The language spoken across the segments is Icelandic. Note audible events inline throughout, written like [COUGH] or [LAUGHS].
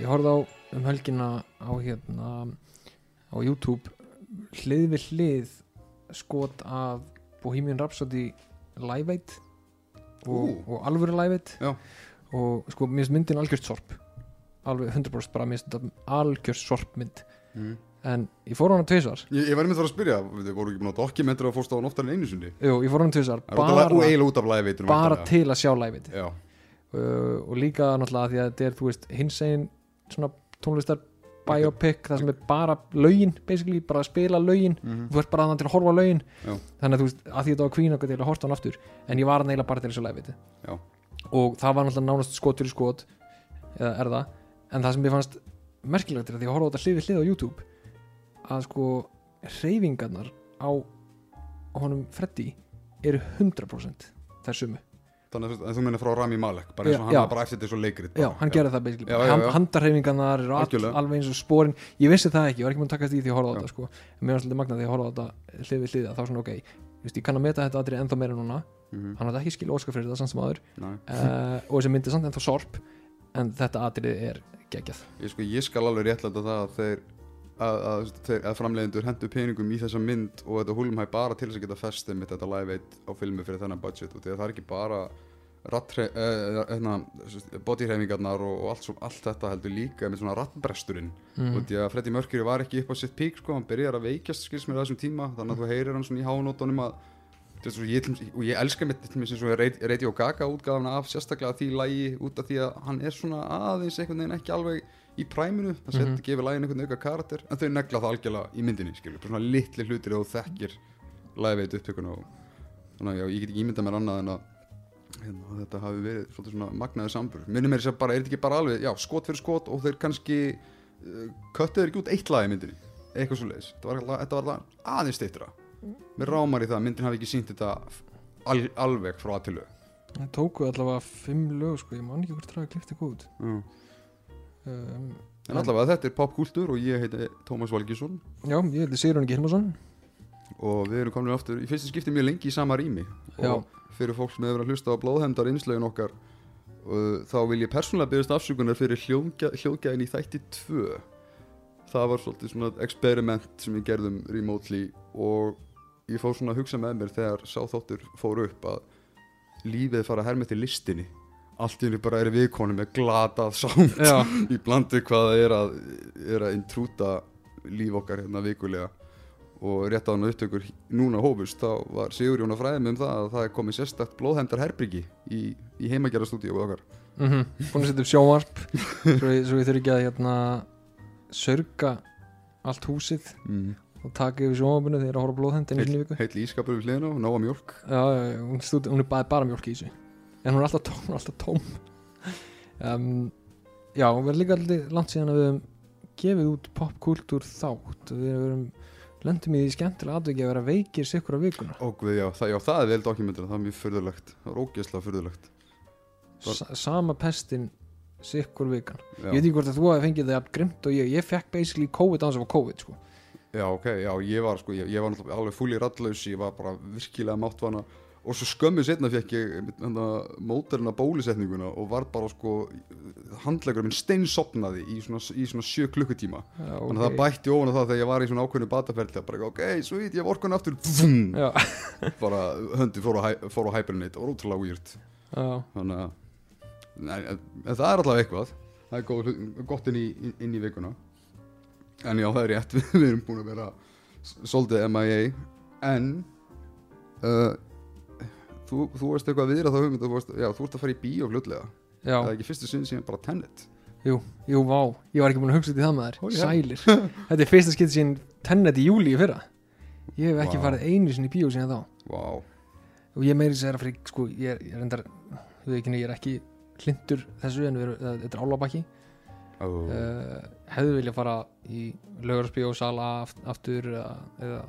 ég horfði á um helgina á hérna á YouTube hlið við hlið skot af Bohemian Rhapsody Live Aid og, og alvöru Live Aid. Og sko mér finnst myndin algjörst sorp. Alveg 100% bara þetta algjörst sorpmynd. Mm. en ég fór á hana tvisvar. Ég, ég var einmitt þar að spyrja, við voru ekki búin að dokumentur að fórst á hann oftar en einu sinni? Jú, ég fór á hana af- bara, og bara til að sjá Live Aid. Uh, og líka náttúrulega því að þetta er þú veist hins einn svona tónlistar biopic það sem er bara lögin basically bara að spila lögin. Mhm. þú ert bara þannig til að horfa Já. þannig að þú veist að því þetta var Queen okkur til að horfa hann aftur. En ég var hann eiginlega bara til þessu læfiti Já. og það var náttúrulega nánast skot fyrir skot eða er það. En það sem ég fannst merkilegt er að því að horfa á þetta hlið við hlið á YouTube að sko reyfingarnar á honum Freddy eru 100% þær sumu þannig að þú- meina frá Rami Malek bara eins og hann var bara eftir svo leikrit Já, hann gerði það basically. Handarhefingarnar alveg eins og sporin. Ég vissi það ekki, ég var ekki múin að taka því því að horfa á þetta sko. mér var svolítið magnað því að horfa á þetta hlið við hlið að þá svona ok, þú veist, ég kann að meta þetta aðrið ennþá meira núna, Mhm. hann hafði ekki skil óskar fyrir þetta samt sem aður uh, og þessi myndi samt ennþá sorp en þetta aðrið er geggjað. Ég, sko, ég skal alveg réttlega það að þeir að, að, að framleiðendur hendur peningum í þessa mynd og þetta húlumhæ bara til þess að geta festið mitt þetta live eitt á filmu fyrir þennan budget og því að það er ekki bara uh, hérna, bodyhreifingarnar og, og allt, svo, allt þetta heldur líka með svona rattbresturinn mm. og því að Freddie Mercury var ekki upp á sitt pík sko, hann byrjar að veikjast skils á þessum tíma þannig að þú heyrir hann svona í hánótonum að og ég, og ég elska mitt Radio Gaga útgáðan af sérstaklega því lægi út af því að hann er svona aðeins einhvern veginn ekki alveg í præminu, það set, Mhm. gefur lægin einhvern auka karakter en þau negla það algjörlega í myndinni skilur, bara svona litli hlutir og þekkir lægveit upptökuna og þannig að ég get ekki ímyndað mér annað en að hérna, þetta hafi verið svona magnaði sambur minnum er þess að bara, er þetta ekki bara alveg já, skot fyrir skot og þeir kannski uh, köttuður ekki út eitt lag í myndinni eitthvað svo leiðis, þetta var, alla- aðeins steittra mér rámar í það að myndin hafi ekki sínt þetta al, alveg frá að til lög Það tóku allavega fimm lög sko, ég man ekki hvort það er kliftið góð mm. Um, en allavega þetta er popkultúr og ég heiti Tómas Valgísson Já, ég Sigrun ekki Hilmarsson og við erum komin aftur í fyrsta skipti mjög lengi í sama rými. Já. og fyrir fólk sem hefur verið að hlusta á blóðhendar innslögin okkar og þá vil ég persónulega byrjast afsökunar fyrir hljóðgæ, hljóðgæðin í þætti 2 það var svolítið svona experiment sem við gerðum remotely og ég fór svona að hugsa með mér þegar sá þáttur fór upp að lífið fara að herma til listinni allt í henni bara er viðkonu með glatað Já, [LAUGHS] í blandi hvað það er að, er að intrúta líf okkar hérna vikulega. Og rétt á hann upptökur núna hófust þá var Sigur Jón að fræða mig um það að það er komið sérstakt blóðhendar herbyggi í, í heimagjara stúdíu okkar. Mm búin að setja upp sjónvarp [LAUGHS] svo svo ég þurfi ekki að hérna sörga allt húsið mm. og taka yfir sjónvarpinu þegar ég er að horfa blóðhendin viku. heill ískapur við hliðina og nóga mjólk. Já, já, já, hún, stúd, hún er bara, bara mjólk í þessu en hún er alltaf tóm, [LAUGHS] hún er alltaf tóm. Um, já, hún verður líka alltaf langt síðan að við höfum gefið út popkultúr þátt. Við höfum lendum í því skemmtilega atveki að vera veikir sikkur á vikuna. Og við, já, það, já, það er vel dokumentur það er mjög furðulegt, það er ógeðslega furðulegt. Bara- Sa sama pestin sikkur vikan. Já. ég veit ekki hvort að þú hafi fengið það grimt og ég, ég fekk basically COVID á þess að fá COVID sko. já, ok, já, ég var sko ég, ég var alveg fúli rattlaus ég var bara virkilega máttvana og svo skömmu setna fekk ég mótarina bólusetninguna og var bara sko handlegur minn steinsopnaði í svona, í svona sjö klukkutíma. Já, þannig að það bætti ofan á það þegar ég var í svona ákveðinu bataferli að bara ok, svo veit ég hef orkunni aftur [LAUGHS] bara höndi fór á, fór á hibernate, það var útrúlega weird. Já, þannig að en, en, það er allavega eitthvað. Það er góð, gott inn í, inn í vikuna. En já, það er rétt [LAUGHS] við, erum búin að vera svolítið MIA en uh, þú, þú veist eitthvað viðra þá hugmynd að þú, já, þú ert að fara í bíó fljótlega já, það er ekki fyrstu sinni síðan bara Tenet jú, jú, vá. Ég var ekki búin að hugsa út í það þær hell. sælir, [LAUGHS] þetta er fyrsta skipt sín tennet í júli í fyrra. Ég hef ekki Vá. farið einu sinni í bíó síðan þá. Vá, og ég meiri sér að fyrir, sko, ég er, ég er endar þú veit ekki, ég er ekki hlindur þessu en við erum, það- þetta er álabakki Ó, uh, hefðu vilja fara í lögarsbíó, sala aft, aftur eða, eða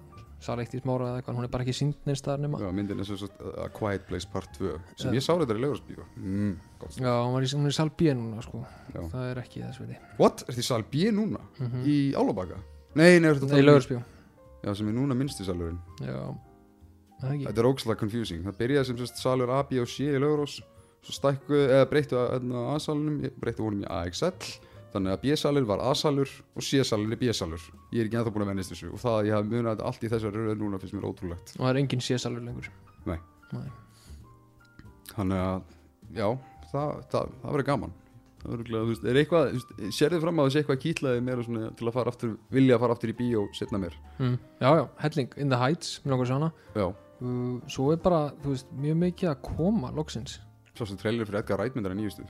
sala eitt í smára eða eitthvað, hún er bara ekki sínd neins staðar nema já, myndin er svo svo A Quiet Place Part 2 sem Já. ég sá þetta í Legursbíó mm. Já, hún, í, er í sal B núna sko. Já. það er ekki þess viti What? Er þið sal B núna? mm -hmm. Í Álabaka? Nei, nei, ertu að Nei, tala um- lögarsbíó Já, sem er núna minnsti salurinn Já, það er ekki Þetta er ógslag confusing Það byrjaði sem sérst salur A, B og C í Laugurós Svo stækku, eða breyttu að- hérna, Breyttu honum í AXL þannig að B-salur var A-salur og C-salur er B-salur. Ég er ekki ennþá búin að vennist þessu og það að ég hafi munið allt í þessari röð núna finnst mér ótrúlegt. Og það er engin sésalur lengur. Nei. Nei. þannig að já, það, það, það verður gaman. Það verður glæð, þú veist, er eitthvað veist, sérðu fram að þessi eitthvað kýtlaði mér svona, til að fara aftur, vilja að fara aftur í bíó setna mér, mm. já já, helling, In the Heights mér langar hana já, uh, svo er bara, þú veist, mjög mikið að koma loksins. Svo sem trailer fyrir Edgar Wright myndar að nýjustu.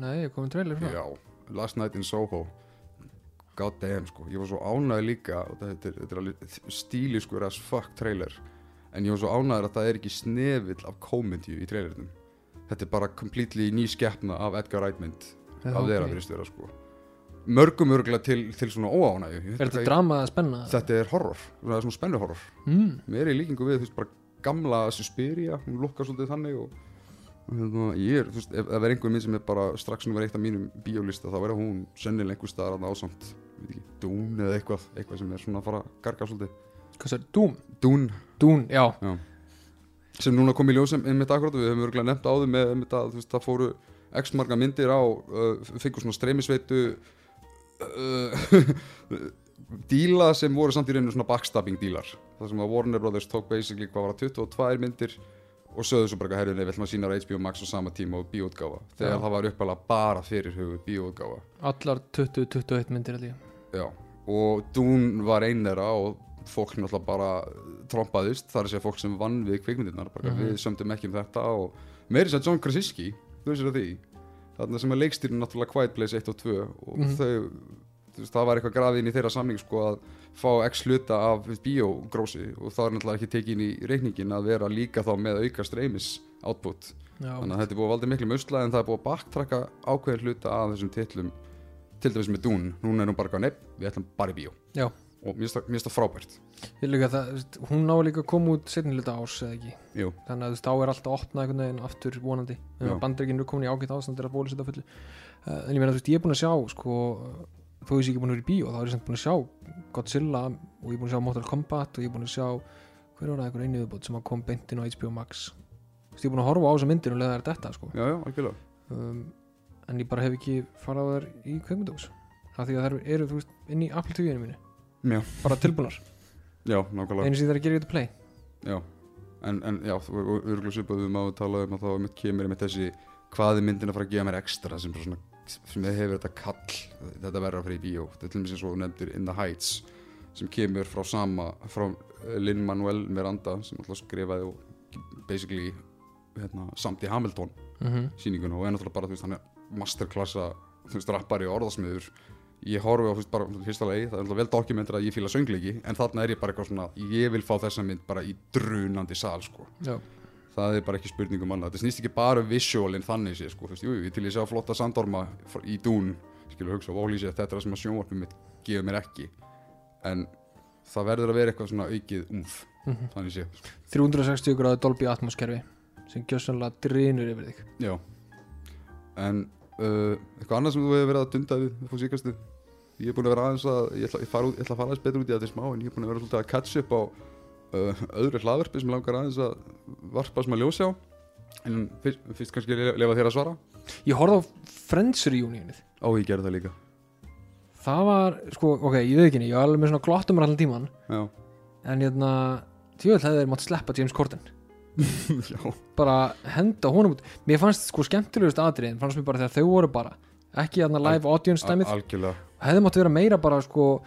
Nei, ég komið trailer frá já, Last Night in Soho. God damn sko, ég var svo ánægð líka og þetta er, þetta er alveg stíliskur as fuck trailer. En ég var svo ánægður að það er ekki snefill af komendíu í trailernum. Þetta er bara completely ný skeppna af Edgar Wright mynd Já, af þeirra ok. virðist vera sko. Mörgum örgulega til, til svona óánægju. Er þetta drama eða spenna? þetta er horror, svona spennu horror mm. mér er í líkingu við, þú veist, bara gamla Suspiria, hún lukkar svolítið þannig og hérna, ég er, þú veist, ef það er einhver minn sem er bara strax nummer eitt af mínum bíólista þá verður hún sennilega einhver staðar að ásamt veit ekki, Dún eða eitthvað eitthvað sem er svona að fara að garga svolítið hvað er? Doom? Dún, Dún, já, sem núna kom í ljós sem einmitt akkurat, við höfum örgulega nefnt áður með einmitt að, þú veist, það fóru x marga myndir á, uh, fengur svona streymisveitu uh, [LAUGHS] díla sem voru samt í rauninu svona backstabbing dílar það sem að Warner Brothers tók basically hvað var það 22 myndir og sögðu svo bara herrið nei, við ætlum að sína á HBO Max á sama tíma og bíóutgáfa þegar Já. það var uppalega bara fyrir hugu bíóutgáfa allar 20-21 myndir ég Já, og Dune var ein þeirra og fólk náttúrulega bara trompaðist, það er að segja fólk sem vann við kvikmyndirnar, bara Mhm. við sömdum ekki um þetta og meiri sér John Krasinski þú veist það því, þarna sem er leikstýrin náttúrulega Quiet Place 1 og 2 og Mhm. þau, þú veist, það var eitthvað grafið inn í þeirra samning sko að fá x hluta af biogrósi og það er náttúrulega ekki tekið inn í reikningin að vera líka þá með auka streymis output, já, þannig að þetta er búið að valda miklu musla en það er búið að baktrakka ákveðin hluta af þessum titlum til dæmis með Dune, núna er hún bara nepp, við ætlum bara í bíó. Já. og mér finnst það- frábært. Það, hún ná líka að koma út setni hluta ás eða ekki? Jú, þannig að þú veist, þá er alltaf opnað einhvern veginn aftur vonandi. Já. bandreikinn er komin í ágætt ástand er að bólusetta fullu. Uh, en ég meina þú veist, ég er búin að sjá sko, þó ég sé ekki búin að vera í bíó þá er ég samt búin að sjá Godzilla og ég er búin að sjá Mortal Kombat og ég er búin að sjá hver var það einhver einu viðbót sem að kom beintin á HBO Max. Þú veist, ég er búin að horfa á þessa myndir og leða þær þetta sko. já, já, algjörlega. Um, en ég bara hef ekki farað þær í kveikmyndóks af því að þær eru, þú veist, inn í Apple TV-inu mínu. Já. bara nákvæmlega. Einu sem það er að gera þetta play. Já, en, en já, þú örgulega svipaðum á að tala um að þá mitt kemur með þessi hvað er myndin að fara að gefa mér ekstra sem, svona, sem hefur þetta kall þetta verður að fara í bíó þetta er til og með sem svo nefndir In the Heights sem kemur frá sama frá Lin-Manuel Miranda sem alltaf skrifaði og basically hérna, samt í Hamilton mm -hmm. sýninguna og er náttúrulega bara, þú veist, hann er masterklassa, þú veist, rappari og orðasmiður ég horfi á, þú veist, bara fyrsta lagi, það er alltaf vel dokumentur að ég fíla söngleiki en þarna er ég bara eitthvað svona, ég vil fá þessa mynd bara í drunandi sal, sko Já. Það er bara ekki spurning um annað, þetta snýst ekki bara um visualin þannig sé, sko, þú veist, jú, jú, til ég sjá flotta sandorma í dún, skilur hugsa, vólísi að þetta er það sem að sjónvarpum mitt gefur mér ekki. En það verður að vera eitthvað svona aukið umf, Mhm. þannig sé 360 gráði Dolby Atmos kerfi sem gjössanlega drinur yfir þig. Já. En uh, eitthvað annað sem þú hefur verið að dunda við á síkastu Ég er búin að vera aðeins að ég ætla, ég fara út, ég ætla að fara aðeins betur út í þetta smá en ég er búin að vera svolítið að catch up á öðru hlaðverfi sem langar aðeins að varpa sem að ljósa á. En fyrst, fyrst kannski le- lefa þér að svara. Ég horfði á Friends reunionið. Ó, ég gerði það líka. Það var, sko, ok, ég veit ekki Ég var alveg með svona glottumar allan tíman Já, En hérna, tjóðvel hefði þeir mátt sleppa James Corden. [LAUGHS] Bara henda honum út. Mér fannst sko skemmtilegust atriðin Fannst mér bara þegar þau voru bara Ekki hérna live audience algjörlega. Hefði mátt vera meira bara sko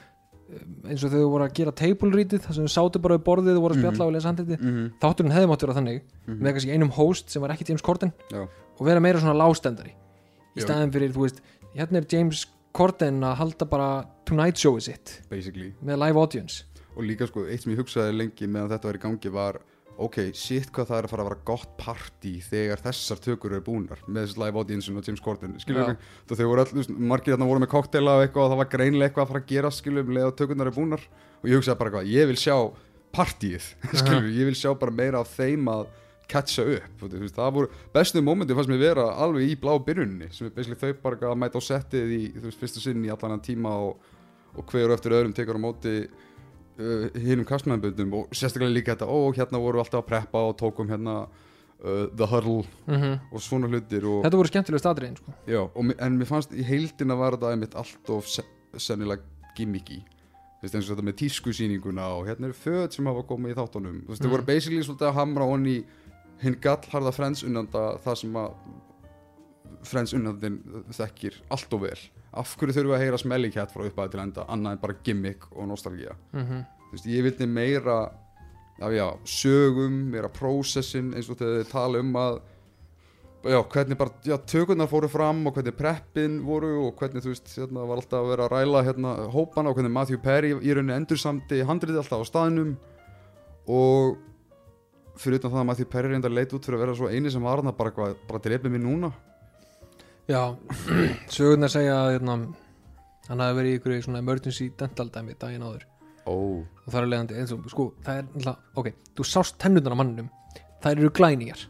eins og þau voru að gera table readið þar sem þau sátu bara við borðið og voru að spjalla og lesa handriti mm -hmm. þátturinn hefði mátt vera þannig Mhm. með kannski einum host sem var ekki James Corden Já. og vera meira svona lástendari í staðin fyrir, þú veist, hérna er James Corden að halda bara Tonight Showið sitt Basically með live audience og líka sko, eitt sem ég hugsaði lengi meðan þetta var í gangi var ok, shit hvað það er að fara að vera gott party þegar þessar tökur eru búnar með þessi live audience og James Corden skilur þú þau voru all, þú veist, margir þarna voru með koktela og eitthvað og það var greinlega eitthvað að fara að gera skilur við, leða tökurnar eru búnar. Og ég hugsaði bara eitthvað, ég vil sjá partíið [LAUGHS] skilur ég vil sjá bara meira af þeim að catcha upp, það voru bestu mómenti fannst mér vera alveg í blá byrjunni sem er basically þau bara að mæta á settið í, þú veist, fyrstu sinn í allan tíma og, og hver og eftir öðrum tekur á móti uh, hinum kastmæðanböndum og sérstaklega líka þetta, ó, hérna voru við alltaf að preppa og tókum hérna uh, The Huddle mm og svona hlutir og, Þetta voru skemmtilega statriðin sko. já, og, en mér fannst í heildina var þetta einmitt allt of se- sennilega gimmicky eins og þetta með tískusýninguna og hérna eru föt sem hafa komið í þáttunum þau Mm. voru basically svolítið að hamra honni hinn gallharða Friends unnanda það sem að Friends unnandinn þekkir allt og vel af hverju þurfum við að heyra smelly cat frá upphæði til enda annað en bara gimmick og nostalgía? Mm þú veist, ég vildi meira já, já, sögum, meira prósessin eins og þegar þið tala um að já, hvernig bara, já, tökurnar fóru fram og hvernig preppin voru og hvernig, þú veist, hérna var alltaf að vera að ræla hérna hópana og hvernig Matthew Perry í rauninni endur samti handriði alltaf á staðnum. Og fyrir utan það að Matthew Perry reynda leit út fyrir að vera svo eini sem var hann bara, eitthvað, bara drepið mér núna Já, [CLEARS THROAT] sögurnar segja að hérna, hann hafi verið í ykkur svona emergency dental dæmi daginn áður. Ó, og það er leiðandi eins og sko, það er náttúrulega, ok, þú sást tennurnar á manninum þær eru glænýjar.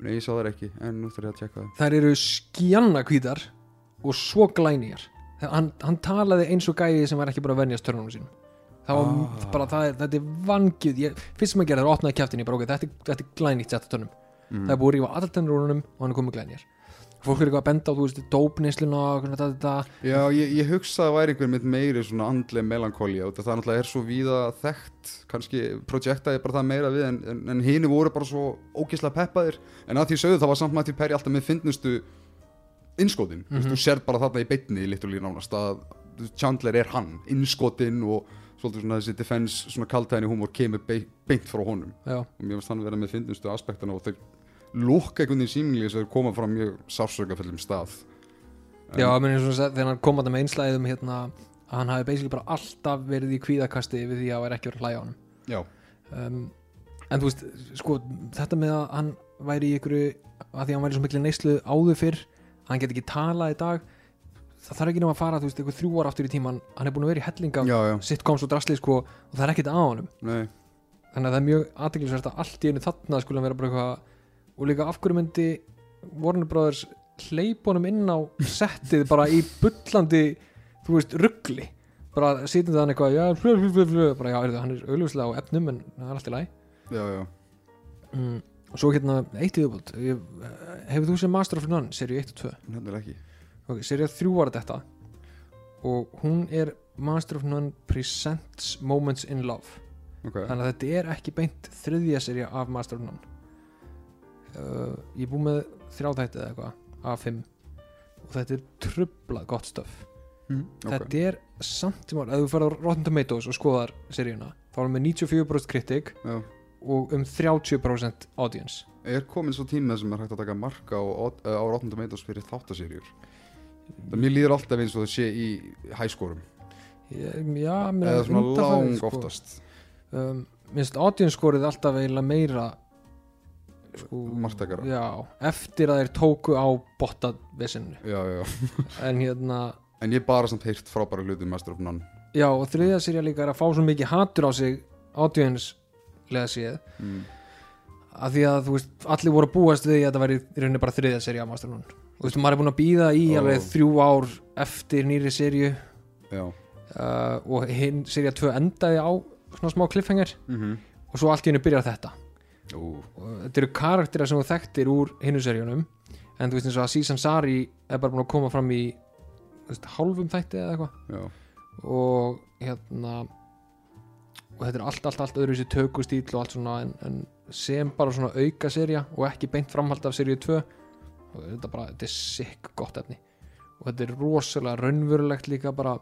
Nei, ég sá það ekki en nú þarf ég að tjekka það þær eru skjanna hvítar og svo glænýjar. Hann, hann talaði eins og gæði sem var ekki bara að venjast törnunum sínum. Það var Ah. bara, það er, þetta er vangið ég, fyrst sem að gera það er að opnaði ég bara, ok, þetta, þetta er glænýtt sett á törnum. Mm. það er búið að rífa allar tennur úr honum og hann er komið glænýjar fólk er eitthvað að benda á, þú veist, dópnisluna og hvernig þetta, þetta Já, ég, ég hugsa að það væri einhver mitt meiri svona andleg melankólia og það náttúrulega er svo víða þekkt kannski projektaði bara það meira við en, en, en hini voru bara svo ógislega peppaðir en að því sögðu það var samt Matthew Perry alltaf með fyndnustu innskotin, mm Mhm. -hmm. þú sér bara þarna í beinni lítulíð nánast að Chandler er hann, innskotin og svolítið svona þessi defense svona kaltæðinni húmor kemur be beint frá honum já, og mér finnst hann vera með fyndnustu aspektana og þeir lúkka einhvern veginn símingli að þeir koma frá mjög sársökaföllum stað. Já, ég meni svona að þegar hann kom að það með einslæðið um hérna að hann hafi basically bara alltaf verið í kvíðakasti við því að það var ekki verið að hlæja á hann Já, um, en þú veist, sko þetta með að hann væri í ykkur að því að hann væri svo miklu neyslu áður fyrr að hann get ekki talað í dag það þarf ekki nema að fara, þú veist, ykkur þrjú ára aftur í tíman hann er búin að vera í helling af já, já, sitcoms og drasli sko, og það er ekkert á honum. Nei. Þannig að það er mjög aðteglisvert að allt í einu þarna skulle hann vera bara eitthvað og líka af hverju myndi Warner Brothers hleypunum inn á settið bara í bullandi þú veist, ruggli bara það hann eitthvað, já, flö, flö, flö bara, já, heyrðu, hann er augljóslega á efnum en það er allt í lagi. Já, já. Mm. og svo hérna, eitt í viðbútt hefur þú sem Master of None, serið 1 og 2 Nefnilega ekki. Ok, serið 3 var þetta og hún er Master of None Presents Moments in Love. Ok, þannig að þetta er ekki beint þriðja serja af Master of None uh, ég er búið með þrjá þætti eða eitthvað af fimm. Og þetta er trublað gott stöf mm, ok. Þetta er samt sem ára, ef þú ferð á Rotten Tomatoes og skoðar seríuna þá er hann með 94% kritik Já. og um 30% audience. Er komin svo tíma sem er hægt að taka marka á, á, Rotten Tomatoes fyrir þáttaserjur Það mér líður alltaf eins og það sé í hæskórum já, mér Eða svona lang sko. oftast. Um, minnst audience skorið alltaf eiginlega meira sko, Marktækara. já, eftir að þeir tóku á já [LAUGHS] en hérna En ég bara samt heyrt frábæra hluti um Master of None. Já, og þriðja serja líka er að fá svo mikið hatur á sig audience lega séð. Mm. að því að þú veist, allir voru að búast við því að þetta væri í rauninni bara þriðja serja af Master One og þú veist, maður er búin að býða í Ó. alveg þrjú ár eftir nýri serju Já. Uh, og hinn serja 2 endaði á svona smá cliffhanger. Mm og svo allt í hennu byrjar þetta þetta eru karakterar sem þú þekktir úr hinnu serjunum en þú veist eins og að Season Sari er bara búin að koma fram í veist, hálfum þætti eða eitthvað. Og hérna og þetta er allt, allt, allt öðruvísi tökustíl og allt svona en, en sem bara svona auka serja og ekki beint framhald af serju 2 og þetta bara, þetta er sikk gott efni. Og þetta er rosalega raunverulegt líka bara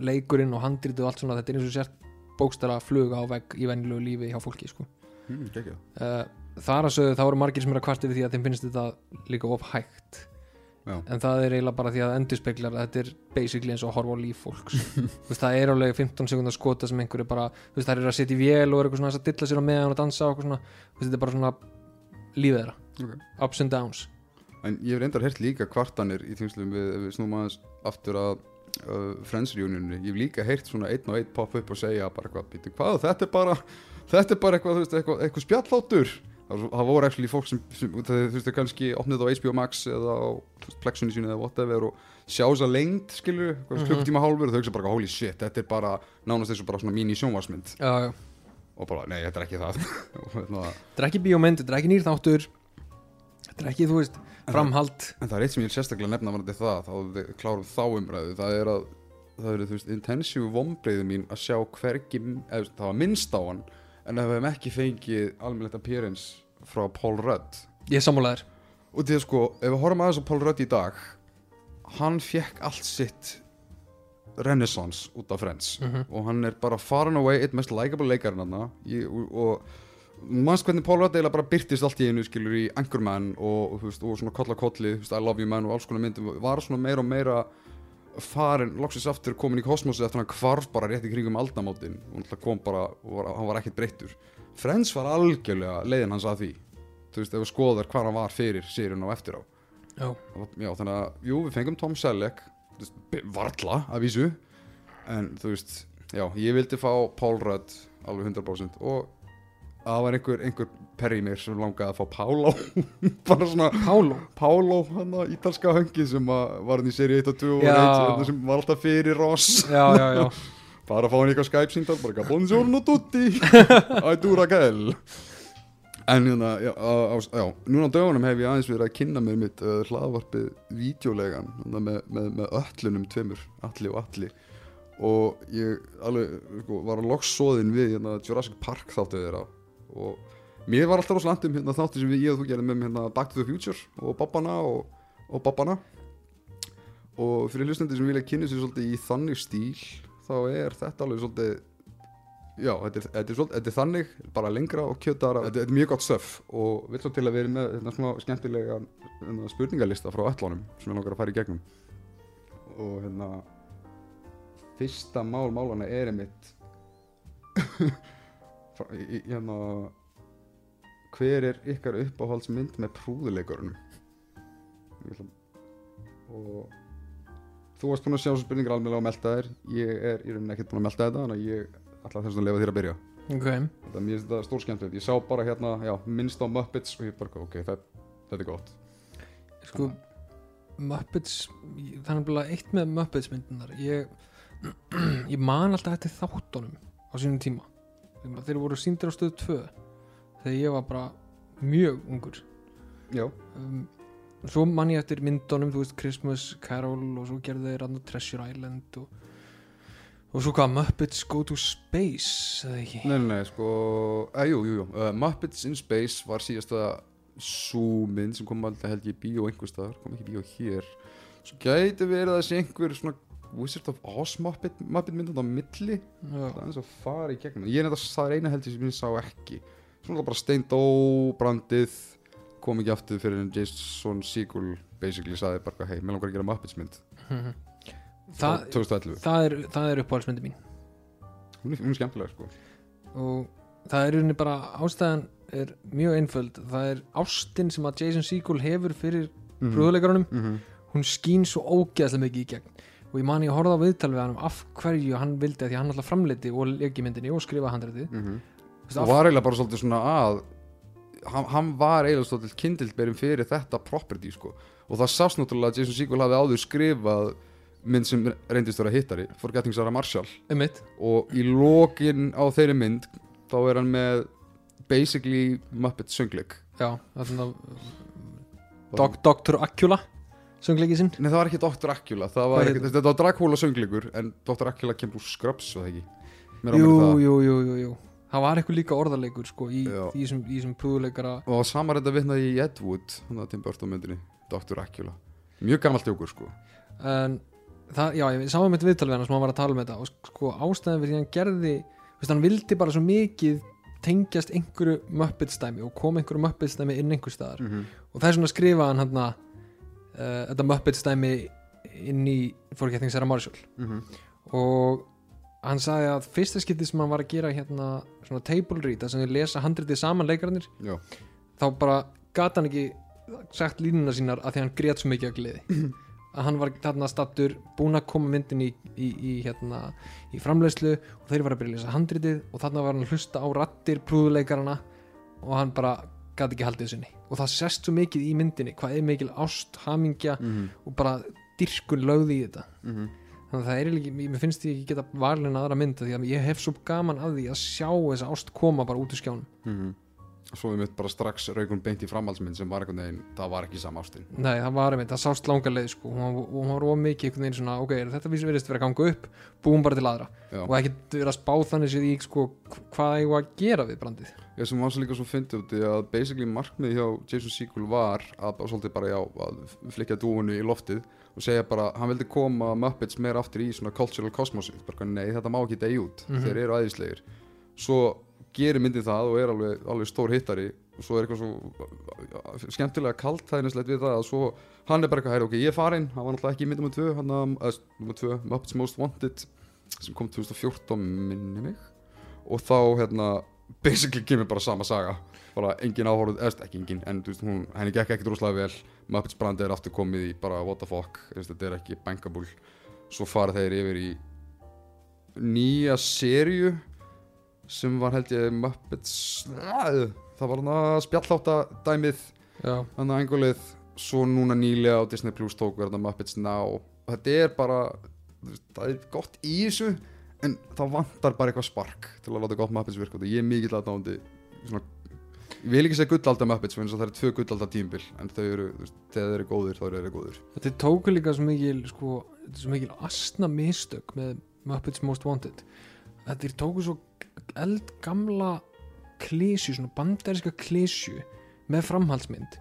leikurinn og handritið og allt svona, þetta er eins og sért bókstara fluga á vegg í venjulegu lífi hjá fólki sko. Mm, uh, þar að sögðu þá eru margir sem eru að kvarta við því að þeim finnst þetta líka of hægt. Já. en það er eiginlega bara því að endurspeglar að þetta er basically eins og að horfa á líf fólks. [LAUGHS] Veist, það er alveg 15 sekundar skota sem einhverju bara, veist, það er að setja í vél og er eitthvað svona að dilla sér á meðan og dansa og svona, veist, þetta er bara svona lífið þeirra, Ok. ups and downs. En ég hef reyndar heyrt líka kvartanir í tengslum við, við snúum aðeins aftur að uh, Friends reunioninu, ég hef líka heyrt svona einn og einn pop upp og segja bara eitthvað, býtu hvað, þetta er bara þetta er bara eitthvað, þú veist, eitthvað, eitthvað spjalláttur það, voru actually fólk sem, sem það, þú veist, þau kannski opnið á HBO Max eða á Plexunni sínu eða whatever og sjá þess að lengd, skilur, mm Mhm. klukkutíma hálfur og þau hugsa bara, holy shit, þetta er bara nánast eins og bara svona mini sjónvarsmynd já, já. og bara, nei, þetta er ekki það. [LAUGHS] Hérna, þetta er ekki bíómynd, þetta er ekki nýr þáttur. Þetta er ekki, þú veist, framhald. En það er eitt sem ég er sérstaklega nefna varandi það þá klárum þá umræðu það er að það eru þú veist intensífu vombriðu mín að sjá hvergi eða, það var minnst á hann en að við hefum ekki fengið almennilegt appearance frá Paul Rudd. Ég sammálaður og því að sko ef við horfum aðeins á Paul Rudd í dag hann fekk allt sitt renaissance út af Friends. Mhm. og hann er bara far and away eitt mest likeable leikarinn hann og, og mannst hvernig Paul Rudd eiginlega bara byrtist allt í einu skilur í Anchorman og, og, og svona kolla kolli, þú veist, I love you man og alls konar myndum. Var svona meira og meira farin, loksins aftur komin í kosmosi eftir hann hvarf bara rétt í kringum aldamótin. Og hann kom bara, var, hann var ekkert breyttur. Friends var algjörlega leiðin hans að því. Þú veist, ef við skoðar hvað hann var fyrir sérun og eftir á. Já, Já, þannig að, jú, við fengum Tom Selleck veist, varla að vísu. En þú veist, já, ég vildi fá Paul Rudd alveg 100% og það var einhver, einhver perri mér sem langaði að fá Pálo. [LAUGHS] Bara svona Pálo? Pálo, hann að ítalska höngi sem var hann í seri 1 og 2 og. 1 sem var alltaf fyrir Ross. Já, já, já, [LAUGHS] bara að fá hann eitthvað Skype síndal bara eitthvað Buongiorno tutti. [LAUGHS] Do Raquel en hérna, já, á, já núna á dögunum hef ég aðeins verið að kynna mér mitt uh, hlaðvarpið vídeolegan hérna, með, með, með öllunum tveimur alli og alli og ég alveg, sko, var að loksóðin við hérna, Jurassic Park þáttu þeirra og mér var alltaf rosalega um hérna, þáttu sem við, ég og þú gerðum með hérna, Back to the Future og Bobbana og, og Bobbana og fyrir hlustandi sem vilja kynna sér svolítið í þannig stíl þá er þetta alveg svolítið já, þetta er, þetta er, svolítið, þetta er þannig bara lengra og kjötara. Þetta, þetta er mjög gott stöf og vil svo til að vera með þetta svona skemmtilega hérna, spurningalista frá öllunum sem ég langar að fara í gegnum. Og hérna fyrsta mál málana er einmitt [LAUGHS] hérna hver er ykkar uppáhaldsmynd með prúðuleikurunum? Ég ætla- og þú varst búin að sjá svo spurningar alveg á melta þér ég er í rauninni ekkert búin að melta þetta þannig að ég ætla þess að lefa þér að byrja. Ok. Þetta er mér finnst þetta stór skemmtilegt. Ég sá bara hérna, já, minnst á Muppets og ég bara, ok, þetta, þetta er gott. Sko Muppets, það er bara eitt með Muppets myndunar ég, [CLEARS THROAT] ég man alltaf eftir þáttunum á sínum tíma þeir voru síndir á stöðu 2 þegar ég var bara mjög ungur. Já, um, svo man ég eftir myndunum þú veist Christmas Carol og svo gerðu þeir annað Treasure Island og, og svo hvað Muppets Go to Space eða ekki? Nei, nei, sko að, jú, jú, jú, uh, Muppets in Space var síðasta sú mynd sem kom alltaf held ég í bíó einhver staðar, kom ekki í bíó hér. Svo gæti verið að sé einhver svona Wizard of Oz Muppet, Muppet myndan á milli. Já, það er eins og fara í gegnum. Ég er þetta, það er eina held ég sem ég sá ekki. Svona bara steindó brandið kom ekki aftur fyrir en Jason Segel basically saði bara hei, mér langar að gera Muppets mynd. [LAUGHS] Það, 2011, það er, það er uppáhaldsmyndi mín. Hún er, hún er skemmtilega sko. Og það er rauninni bara ástæðan er mjög einföld. Það er ástin sem að Jason Segel hefur fyrir Mhm. brúðuleikarunum Mhm. hún skín svo ógeðslega mikið í gegn og ég man ég horfði á viðtal við hann um af hverju hann vildi að því að hann alltaf framleiti og leiki myndinni og skrifa handrætið Mhm. Þú veist, og var eiginlega bara svolítið svona að hann, hann var eiginlega svolítið kindildberinn fyrir þetta property sko. Og það sást náttúrulega að Jason Segel hafi áður skrifað mynd sem reyndist vera hittari Forgetting Sarah Marshall. Einmitt. Og í lokin á þeirri mynd þá er hann með basically Muppet söngleik. Já, þarna Dok, Dr. Acula söngleiki sinn Nei það var ekki Dr. Var heitir þetta var Dracula söngleikur en Dr. Acula kemur úr Scrubs og það ekki jú, jú, jú, jú, jú það var eitthvað líka orðarleikur sko í Já. í þessum- í þessum prúðuleikara og samar þetta vitnaði í Ed Wood þannig að Tim Burton myndinni Dr. Acula mjög gammalt jókur sko en það, já, ég sáum mitt viðtal við hann sem hann var að tala um þetta og sko ástæðan fyrir því hann gerði veist, hann vildi bara svo mikið tengjast einhverju möppitstæmi og koma einhverju möppitstæmi inn einhver staðar mm -hmm. og það er svona að skrifa hann hann uh, þetta möppitstæmi inn í Forgetting Sarah Marshall og hann sagði að fyrsta skipti sem hann var að gera hérna svona table read þar sem þið lesa handritið saman leikararnir Já, þá bara gata hann ekki sagt línuna sínar að því hann grét svo mikið að gleði. [CLEARS THROAT] Að hann var þarna stattur búinn að koma myndin í, í, í, hérna, í framleiðslu og þeir var að byrja að lesa handritið og þarna var hann að hlusta á rattir prúðuleikarana og hann bara gati ekki haldið sinni og það sést svo mikið í myndinni hvað er mikil ást, hamingja mm og bara dyrkun lögði í þetta -hmm. þannig að það er ekki, mér finnst ég ekki geta valin aðra mynda því að ég hef svo gaman að því að sjá þessa ást koma bara út úr skjánum Mhm. Svo við mitt bara strax raukun beint í framhaldsmynd sem var einhvern veginn, það var ekki sama ástin Nei, það var einmitt, það sást langa leið sko. hún, var- hún var of mikið einhvern veginn svona ok, þetta vísi verðist vera að ganga upp búum bara til aðra Já. og ekkert vera að spá þannig sér í sko, hvað eigum að gera við brandið ég sem var svo líka svo fyndið út í að basically markmið hjá Jason Segel var að svolítið bara já, að flikja dúinu í loftið og segja bara, hann vildi koma Muppets meira aftur í svona cultural cosmosi bara nei, þetta má ekki degi út, Mhm. þeir eru æðislegir svo gerir myndin það og er alveg, alveg stór hittari. Og svo er eitthvað svo skemmtilega kalt hægnislegt við það að svo hann er bara eitthvað, "Heyrðu, ok, ég er farinn. Hann var náttúrulega ekki í mynd nummer 2 hann að, nummer 2, Muppets Most Wanted sem kom 2014 minni mig. Og þá hérna basically kemur bara sama saga. Bara engin áhorð, eða ekki engin en þú veist, hún, henni gekk ekkert rosalega vel. Muppets brandi er aftur komið í bara what the fuck þetta er ekki bankable. Svo fara þeir yfir í nýja serju sem var held ég Muppets það var hann að spjallháta dæmið hann að engulið svo núna nýlega á Disney Plus tók verða Muppets Now. Og þetta er bara það er gott í þessu en það vantar bara eitthvað spark til að láta gott Muppets virka og ég er mikill aðdándi svona ég vil ekki segja gullaldar Muppets að það eru tvö gullaldar tímbil en þau eru, þegar þeir eru góðir þá eru þeir góðir. Þetta tóku líka svo mikil sko, er svo mikil asna mistök með Muppets Most Wanted. Þetta er tóku svo eldgamla klísju, svona bandaríska klísju með framhaldsmynd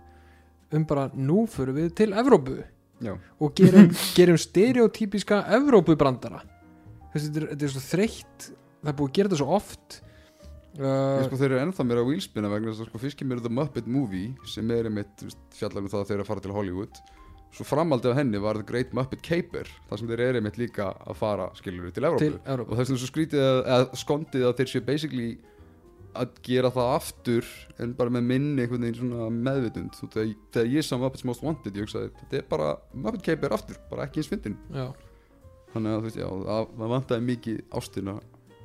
um bara nú förum við til Evrópu já, og gerum, [LAUGHS] gerum stereotypiska Evrópubrandara. Þetta, er, þetta er svo þreytt það er búið að gera þetta svo oft uh, sko, þeir eru ennþá mér á wheelspinna vegna þess að sko, fyrst kemur The Muppet Movie sem er þú veist, fjallar um það að þeir eru að fara til Hollywood svo framaldið af henni var The Great Muppet Caper þar sem þeir eru einmitt líka að fara skilur við til Evrópu. Og þess vegna svo skrítið að, að skondið að þeir séu basically að gera það aftur en bara með minni einhvern veginn svona meðvitund. Þú, þegar, þegar ég sá Muppets Most Wanted ég hugsaði þetta er bara Muppet Caper aftur bara ekki eins fyndin þannig að þú veist já það, vantaði mikið ástina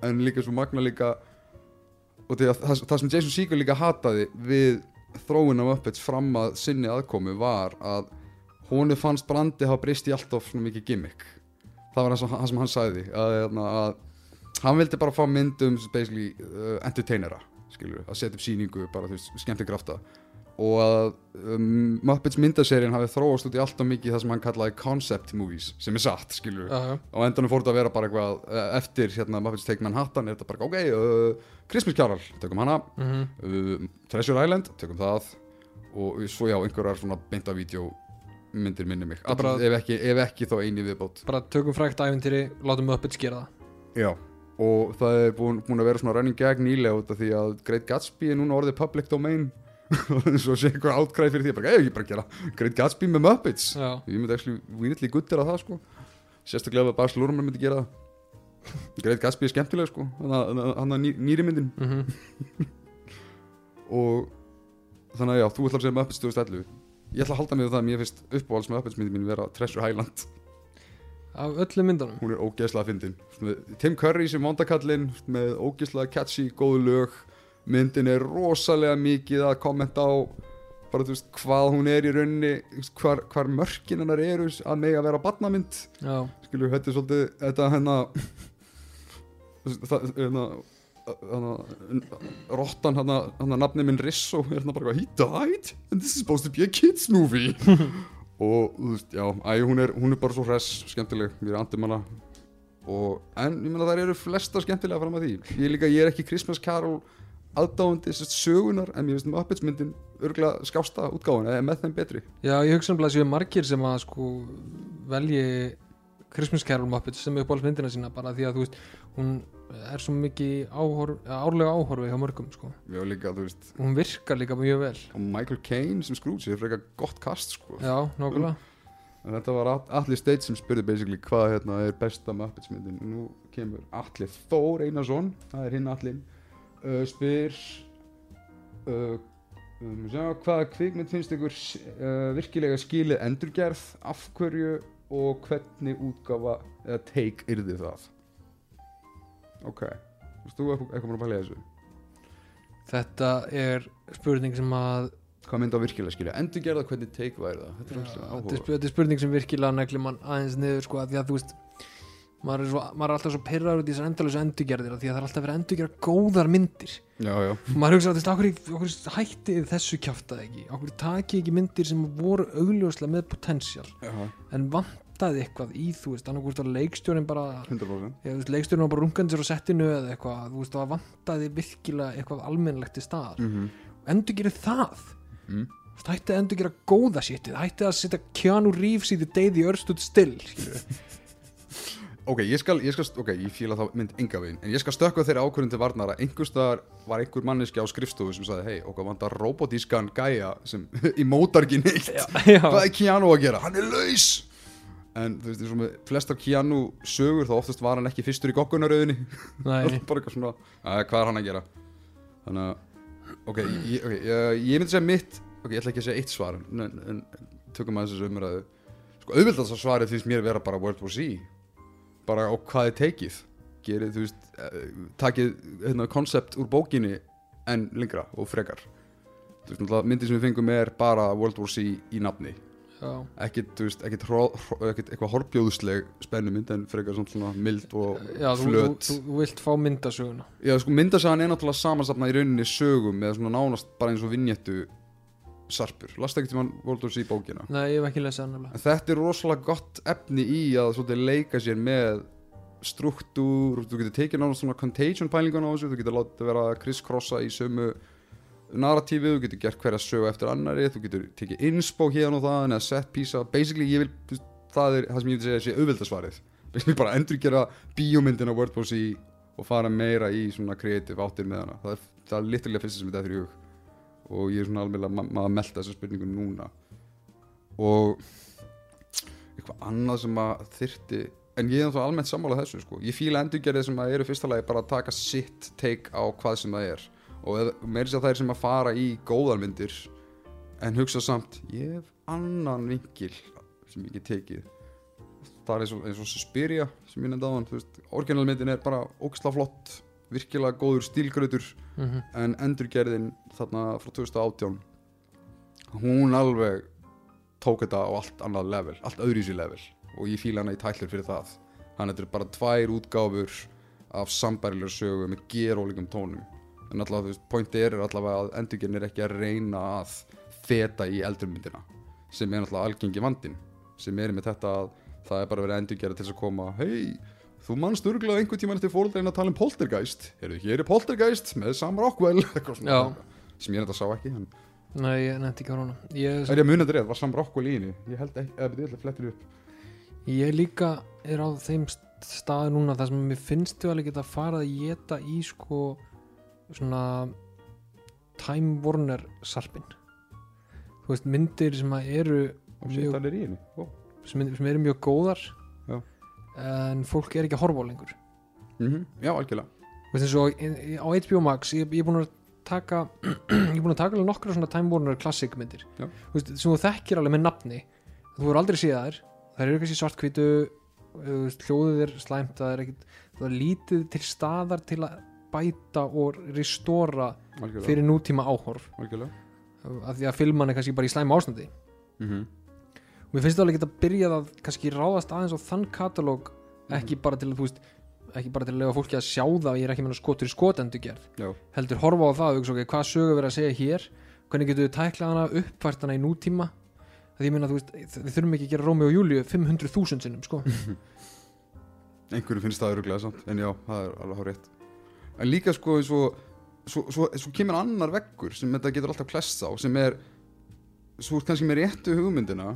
en líka svo magna líka og að það, það sem Jason Segel líka hataði við þróun af Muppets fram að sinni aðkomu var að honu fannst brandi hafa breyst í alltaf svona mikið gimmick. Það var það sem, sem hann sagði að, að, að hann vildi bara fá mynd um basically uh, entertainera skilur, að setja upp síningu bara þú veist, skemmti krafta og að um, Muppets myndaserían hafi þróast út í alltaf mikið það sem hann kallaði concept movies sem er satt skilur já, já, á endanum fór þetta að vera bara eitthvað eh, eftir hérna Muppets Take Manhattan er þetta bara ok, uh, Christmas Carol, tökum hana. Mhm. Uh, Treasure Island, tökum það. Og svo já, einhverjar svona beinta vídeo myndir minni mig. Er bara- ef, ekki, ef ekki þá eini viðbót. Bara tökum frækt æfintýri, látum Muppets gera það. Já og það er búin, búin að vera svona running gag nýlega út af því að Great Gatsby er núna orðið public domain. Og [LAUGHS] svo sé einhver átkræð fyrir því bara, ég bara að gera Great Gatsby með Muppets. Já, ég myndi actually vínitli guttir að það sko. Sérstaklega að Bas Lurman myndi gera Great Gatsby er skemmtilega sko. Hann að ný, nýri myndin. Mhm. [LAUGHS] Og þannig að já, þú ætlar að segja Muppets 2011 ég ætla að halda mig við það að mér finnst uppáhalds Muppets myndi mín vera Treasure Highland af öllum myndunum? Hún er ógeðslega fyndin. Tim Curry sem vondakallinn með ógeðslega catchy, góðu lög. Myndin er rosalega mikið að kommenta á bara þú veist hvað hún er í veist, hvar, hvar mörkin hennar eru að mega vera barnamynd. Já, skilur, þetta er svolítið þetta hérna [LAUGHS] það, hérna, rottan hérna, hérna nafni minn Risso er hérna bara he died? And this is supposed to be a kids movie. [LAUGHS] Og þú veist, já, æ, hún er hún er bara svo hress, skemmtileg, ég er andum hana og, en ég meina þær eru flesta skemmtilega fram að því, ég líka ég er ekki Christmas Carol aðdáandi sérst sögunar, en ég veist Muppets myndin örgulega skásta útgáfuna, eða með þeim betri. Já, ég hugsa um að séu margir sem að sko velji Christmas Carol Muppets sem uppáhalds myndina sína bara því að þú veist, hún er svo mikið áhorf, árlega áhorfi hjá mörgum sko, já, líka, þú veist, hún virkar líka mjög vel. Og Michael Caine sem Scrooge er frekar gott kast, sko. Já, nákvæmlega. En þetta var Atli Steit sem spurði basically hvað hérna er besta Muppets myndin Nú kemur Atli Þór Einarsson Það er hinn Atlin uh, Spyr uh, um, sjá, Hvaða kvikmynd finnst ykkur uh, virkilega skilið endurgerð? Af hverju og hvernig útgafa eða take yrði það Ok Þú þú eitthvað búin að pæla þessu þetta er spurning sem að Hvað myndi á virkilega skilja? Endurgerða hvernig take væri það? Þetta er sp- þetta er spurning sem virkilega negli mann aðeins niður sko að því að þú veist maður er, svo, maður er alltaf svo pyrraður út í þessar endalösu endurgerðir af því að það er alltaf verið að endurgera góðar myndir. Já, já, og maður hugsa að þetta okkur, okkur hættið þessu kjáftað ekki? Okkur takið ekki myndir sem voru augljóslega með potential? Já. En vantaði eitthvað í þú veist annarkvort var leikstjórin bara 100% ég, veist, leikstjórin var bara rungandi sér á settinu eða eitthvað þú veist það vantaði virkilega eitthvað almennlegt til staðar. Mm -hmm. endurgerið það mm. Hættið að endurgera góða shitið hættið að setja Keanu Reeves í [LAUGHS] Ok, ég skal, ég skal, ok, ég fíla þá mynd enga veginn En ég skal stökka þeirri ákvörðin til varnar að einhverstaðar var einhver manneski á skrifstofu sem sagði Hei, okkar vantar robotískan gæja sem [LAUGHS] í mótar ekki neitt. Já, Hvað er Keanu að gera? Hann er laus! En þú veist, eins og með flestar Keanu sögur þá oftast var hann ekki fyrstur í goggunaröðinni Nei, [LAUGHS] bara eitthvað svona að, hvað er hann að gera? Þannig að ok, ég, okay, ég, ég myndi segja mitt ok, ég ætla ekki að segja eitt svar en, en, en tökum að þessu umræðu. Sko, auðvitað bara á hvað er tekið? Gerið, þú veist, eh, takið hérna, koncept úr bókinni en lengra og frekar. Þú veist, náttúrulega myndið sem við fengum er bara World War Z í nafni. Ekkit, þú veist, ekkit eitthvað horfbjóðsleg spennumynd en frekar svona, mild og já þú, þú, flöt. þú, þú vilt fá myndasöguna. Já, sko, myndasagan er náttúrulega samansafna í rauninni sögum með svona nánast bara eins og vinnjettu sarpur. Lasta ekkert tímann World War Z bókina. Nei, ég hef ekki lesið hann nefnilega En þetta er rosalega gott efni í að svolítið leika sér með struktúr, þú getur tekið nánast svona contagion pælingun á þessu, þú getur látið vera að crisscrossa í sömu narratífi, þú getur gert hverja sögu eftir annari, þú getur tekið inspo hérna og það, eða set piece basically ég vil, það er það sem ég vil segja sé auðveldasvarið, basically bara endurgera bíómyndina World War Z og fara meira í svona creative áttir með hana, það er, það er liturlega fyrst sem þetta er í hug og ég er svona alveg að ma að melta þessa spurningu núna. Og eitthvað annað sem að þyrti en ég er þá almennt sammála þessu sko. Ég fíla endurgerðið sem að eru fyrsta lagi bara að taka sitt take á hvað sem það er. Og eð- meira sér það er sem að fara í góðar myndir en hugsa samt ég hef annan vinkil sem ég get tekið. Það er eins og, eins og Suspiria sem ég nefndi á hann orginalmyndin er bara ógisla flott virkilega góður stílgröður mm -hmm. en endurgerðin þarna frá 2018 hún alveg tók þetta á allt annað level allt öðruvísi level og ég fíla hana í tællur fyrir það hann þetta er bara tvær útgáfur af sambærilegur sögu með gerólíkum tónum en allavega þú veist, pointi er allavega að endurgerðin er ekki að reyna að feta í eldurmyndina sem er allavega algengi vandin sem er með þetta að það er bara verið endurgerð til þess að koma hei, þú manst örgulega einhvern tímann eftir fóröldreina að tala um poltergeist. Heyrðu, hér er poltergeist með Sam Rockwell. [LAUGHS] Sem ég þetta sá ekki en Nei, ég nefndi ekki á hana ég, er ég munið þetta rétt, var Sam Rockwell í henni? Ég held ekki, eða betur, ég flettir upp. Ég líka er á þeim staði núna þar sem mér finnst þú alveg geta farið að geta í sko svona Time Warner sarpin þú veist myndir sem að eru Mjög- sem, sem eru mjög góðar. En fólk er ekki að horfa á lengur. Mhm, já, algjörlega. Í- á HBO Max ég, ég er búin að taka [CLEARS THROAT] ég er búin að taka alveg nokkra svona Time Warner Classic myndir. Já. Þú veist, sem þú þekkir alveg með nafni þú voru aldrei séð þær þær eru kannski svartkvítu hljóðið er slæmt það er, ekkit, það er lítið til staðar til að bæta og restóra fyrir nútíma áhorf. Algjörlega. af því að filman er kannski bara í slæm ástandi. Mm og mér finnst alveg geta byrjað að kannski ráðast aðeins á þann katalóg ekki bara til að þú veist ekki bara til að lega fólki að sjá það ég er ekki með skotur í skotendu gerð Já. heldur horfa á það og hugsa, okay, hvað sögu verið að segja hér? Hvernig getur við tæklað hana uppfært hana í nútíma? Það ég meina þú veist við þurfum ekki að gera Rómi og Júliu 500.000 sinnum sko. [LAUGHS] Einhverju finnst það öruglega samt en já, það er alveg hár rétt en líka sko svo, svo, svo, svo kemur annar veggur sem þetta getur alltaf klest á sem er svo kannski með réttu hugmyndina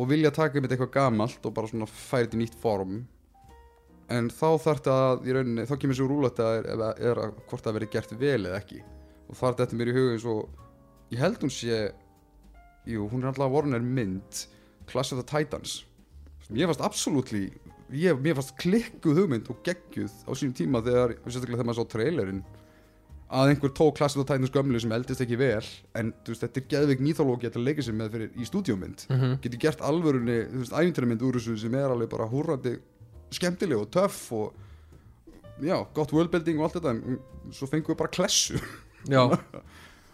og vilja taka um þetta eitthvað gamalt og bara svona færa þetta í nýtt form. En þá þarf þetta að í rauninni, þá kemur svo rúlega þetta er, er, er að hvort það verið gert vel eða ekki. Og þarf þetta mér í eins og ég held hún sé jú, hún er alltaf Warner mynd Clash of the Titans. Sem ég fannst absoluttly ég, mér fannst klikkuð hugmynd og geggjuð á sínum tíma þegar, sérstaklega þegar maður sá trailerinn að einhver tók the Titans gömlu sem eldist ekki vel en veist, þetta er geðveik mýþólógi að leika sér með fyrir í stúdíómynd. Mm -hmm. getur gert alvörunni, þú veist, æfintyramynd úr þessu sem er alveg bara húrrandi skemmtileg og töff og já, gott worldbuilding og allt þetta en svo fengum við bara klessu. [LAUGHS]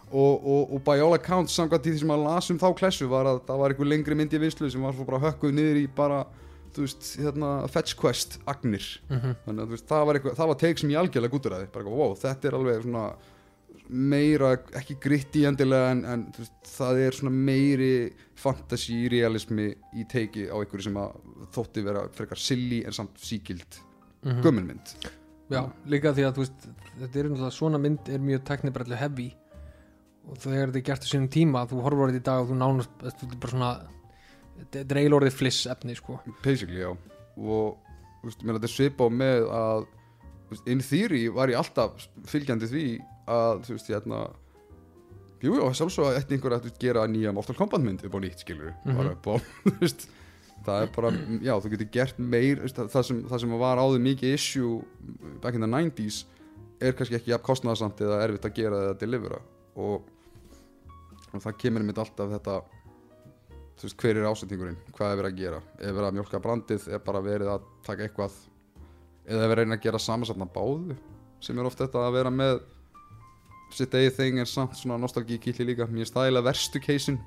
Og, og, og by all accounts samkvæmt í því sem að lasum þá klessu var að það var einhver lengri mynd í vinslu sem var svo bara hökkuð niður í bara þú veist, hérna Fetch Quest Agnir. Mm þannig að þú veist, það var, eitthvað, það var teik sem ég algjörlega gúturaði bara, eitthvað, wow, þetta er alveg svona meira, ekki gritti endilega en, en þú veist, það er svona meiri fantasy, realismi í teiki á einhverju sem að þótti vera frekar silly en samt síkild -hmm. gömulmynd Já, líka því að þú veist þetta er náttúrulega svona mynd er mjög teknibrellu heavy og þegar þetta er gert á sínum tíma þú horfur á þetta í dag og þú nánast þetta er bara svona þetta er eiginlega orðið fliss efni sko. Basically, já. Og veist, mér þetta svipa á með að veist, in theory var ég alltaf fylgjandi því að þú veist, hérna jú, jú, sjálfsög að eftir einhver að veist, gera nýja Mortal Kombat mynd upp á nýtt, skilur bara upp á, [LAUGHS] veist. Það er bara, já, þú getur gert meir það sem, það sem var áður mikið issue back in the 90s er kannski ekki jafn kostnaðarsamt eða erfitt að gera eða delivera. Og, og það kemur mitt alltaf þetta þú veist, hver er ásettingurinn, hvað er verið að gera? Er verið að mjólka brandið, er bara verið að taka eitthvað? Eða er verið að reyna að gera samansatna báðu sem er oft þetta að vera með sitt eigið þing en samt svona nostalgíkilli líka. Mér stæla verstu keisin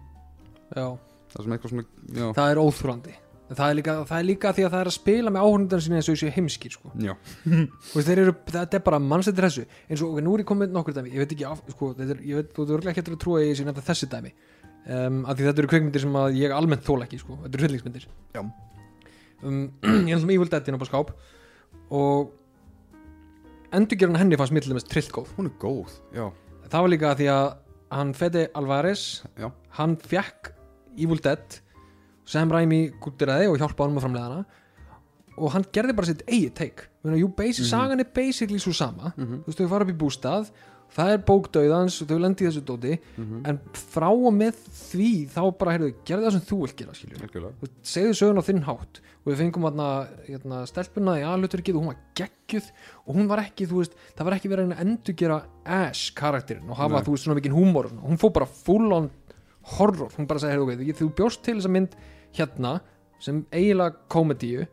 Já, það sem eitthvað svona, já, það er óþrúlandi það er, líka, það er líka því að það er að spila með áhörnundar sinni eins og þessu heimskir sko. já, veist, eru, þetta er bara mannstættir þessu. Eins og ok, nú er ég komið nokkur dæmi. Ég veit ekki, af, sko, er, ég veit, þú eru ekki að trúa ég sé nefnda þessi dæmi um, að því þetta eru kveikmyndir sem að ég almennt þóla ekki sko. þetta eru hryllingsmyndir. Um, [CLEARS THROAT] ég ætlum Evil Dead inn á skáp og endurgerðan henni fannst mér til dæmis trillt góð hún er góð já, það var líka því að hann Fede Alvarez Já. hann fekk Evil Dead sem Raimi gúttiraði og hjálpa honum að framlega hana. Og hann gerði bara sitt eigið take. Meina, jú, basic, Mhm. sagan er basically svo sama. Mm þú veist, þau fara upp í bústað það er bókdauðans og þau lendi í þessu dóti -hmm. en frá og með því þá bara, heyrðu, gerðu það sem þú vilt gera skilju algjörlega. Þú veist, segðu sögun á þinn hátt. Og við fengum hérna, hérna stelpuna í aðluturkið og hún var geggjuð og hún var ekki, þú veist, það var ekki verið að reyna að endurgera Ash karakterinn og hafa, Nei. þú veist, svona mikinn húmor og hún fór bara full on horror. Hún bara sagði, heyrðu, ok, þú bjóst til þessa mynd hérna sem eiginlega komedíu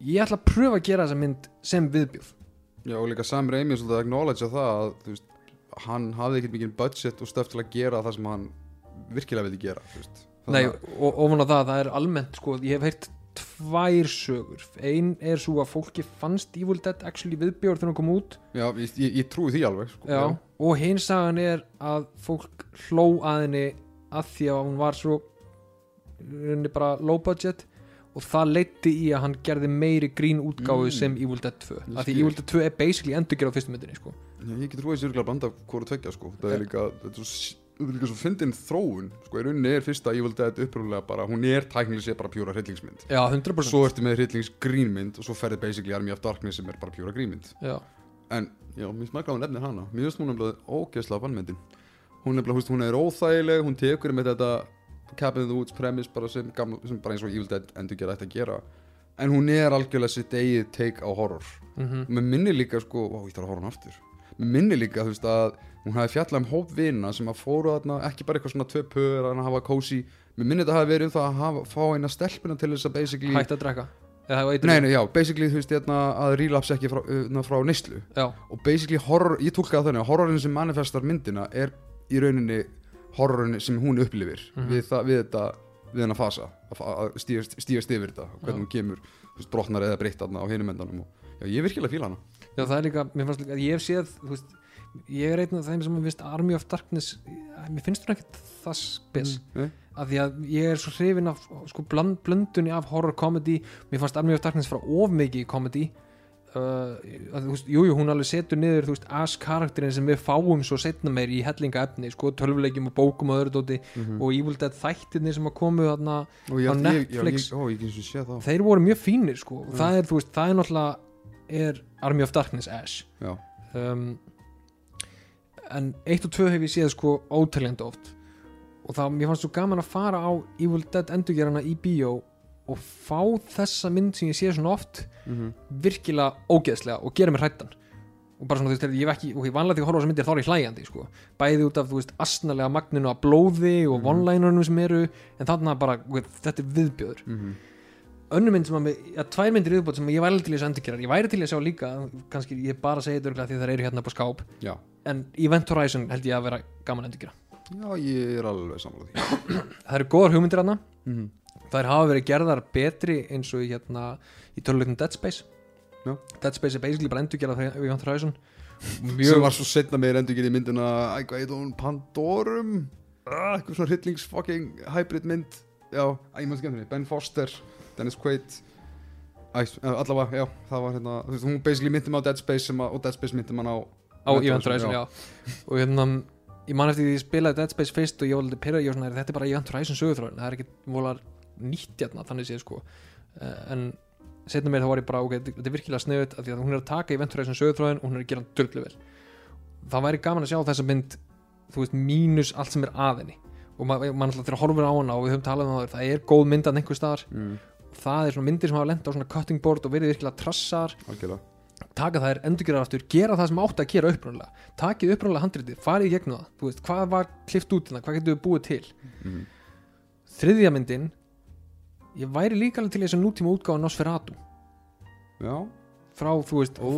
ég ætla að pröfa að gera þessa mynd sem viðbjóð já, og líka Sam Raimi er svolítið að acknowledge það að veist, hann hafði ekkert mikið budget og stöf til að gera það sem hann virkilega vildi gera Nei, og ofan á það, það er almennt sko, ég hef heyrt tvær sögur. Ein er svo að fólki fannst Evil Dead actually viðbjóður þegar hún kom út. Já, ég, ég, ég trúi því alveg sko. Já, og hins sagan er að fólk hló að henni að því að hún var svo bara low budget og það leiddi í að hann gerði meiri grín útgáfu Mm. sem Evil Dead 2 Ég að því. Evil Dead 2 er basically endurgerð á fyrstu myndinni sko. Ég get trúið þessi örgulega að blanda hvort tveggja sko. það er líka, þetta er svo, fyndin þróun sko, í rauninni er fyrsta Evil Dead upprúlega bara, hún er tæknilega sé bara pjúra hryllingsmynd Já, 100% svo ertu með hryllingsgrínmynd og svo ferði basically Army of Darkness sem er bara pjúra grínmynd Já, en já, mér smakka hún nefnir hana mér finnst hún nefnilega ógeðslega vannmyndin hún hún er óþægileg hún tekur með þetta Cabin in the Woods premise bara sem, gamla, sem bara eins og Evil Dead endur gera ætti að gera. En hún er algjörlega sitt eigið take á horror. Mm mér minni líka sko, ó, ég þarf að horfa hann aftur. Mér minni líka, þú veist, að hún hafi fjallað um hóp vina sem að fóru þarna ekki bara eitthvað svona tvö pör að hafa kósi mér minni þetta hafi verið um það að hafa, fá eina stelpuna til þess að basically hætt að drekka. Nei, nei, já, basically, þú veist, hérna, að relapse ekki frá, uh, frá neyslu. Og basically horror, ég tólka það þannig að horrorin sem manifestar myndina er í rauninni horrorin sem hún upplifir Mhm. við, það, við þetta, við hennar fasa að, að stígast, yfir þetta hvernig hún kemur, veist, brotnar eða breytt á hinum endanum og já, ég virkilega fíla hana. Já, það er líka, mér fannst líka, ég hef séð, veist, ég er einn af þeim sem finnst Army of Darkness, mér finnst hún ekkert það spes, mm. af því að ég er svo hrifin af, sko, blöndunni af horror comedy, mér fannst Army of Darkness frá of mikið comedy, uh, jújú, jú, hún alveg setur niður, karakterinn sem við fáum svo setna meir í hellinga efni, sko, tölvuleikjum og bókum og öðru dóti -hmm. og Evil Dead þættirnir sem að komu þarna, ég, á ég, ég, já, Netflix. ég, ó, ég þeir voru mjög fínir, sko, Mm. það er, þú veist, það er náttúrulega, er Army of Darkness Ash um, en eitt og tvö hef ég séð sko óteljandi oft og það, mér fannst svo gaman að fara á Evil Dead endurgerana í bíó og fá þessa mynd sem ég sé svona oft mm virkilega ógeðslega og gera mér hrættan og bara svona þú veist, ég hef ekki, ok, vanlega því að horfa á þessa myndir þá er ég hlæjandi, sko, bæði út af þú veist, astnalega magninu af blóði og Mhm. one-linerunum sem eru, en þarna bara ok, þetta er viðbjöður -hmm. önnur mynd sem að, ja, tvær myndir viðbót sem ég væri til í þessu endurgerar, ég væri til í að sjá líka kannski ég bara segi þetta örugglega því það eru hérna á skáp já, en Event Horizon held ég að vera gaman að endurgera. Já, ég er alveg sammála því. Það eru góðar hugmyndir hana mm þær hafa verið gerðar betri eins og í hérna í töluleikum Dead Space. Já. Dead Space er basically bara endur gerað þegar Jón Þræsson sem var svo setna meir endur í myndina Pandorum? Ah, eitthvað svona hryllings fucking hybrid mynd. Já, ég maður skemmt henni. Ben Foster, Dennis Quaid. Æ, allavega, já, það var hérna þú veist, hún basically myndi mig á Dead Space að, og Dead Space myndi man á Event Horizon, Horizon, og hérna ég man eftir því að ég spilaði Dead Space fyrst og ég var alveg pyrrað, ég var svona, þetta er bara Event Horizon sögurþróin það er ekkit volar nýtt hérna þannig séð sko. Eh, en setna meir þá var ég bara, ok, þetta er virkilega sniðut að því að hún er að taka Event Horizon sögurþróin og hún er að gera hann dörglu vel. Það væri gaman að sjá þessa mynd þú veist, mínus allt sem er að henni. Og maður ma alltaf þegar horfur á hana og við höfum talað um það það er góð mynd að einhver staðar. Mm, það er svona myndir sem hafa lent á svona cutting board og verið virkilega trassar. Algjörlega. Taka þær, endurgera aftur, gera það sem átti að gera upprunalega. Takið upprunalega handritið, farið í gegnum það. Veist, hvað var klift út í það, hvað getur við búið til? Mm. þriðja myndin ég væri líka alveg til þess að nútíma útgáfa Nosferatu. Já, frá, þú veist, ó.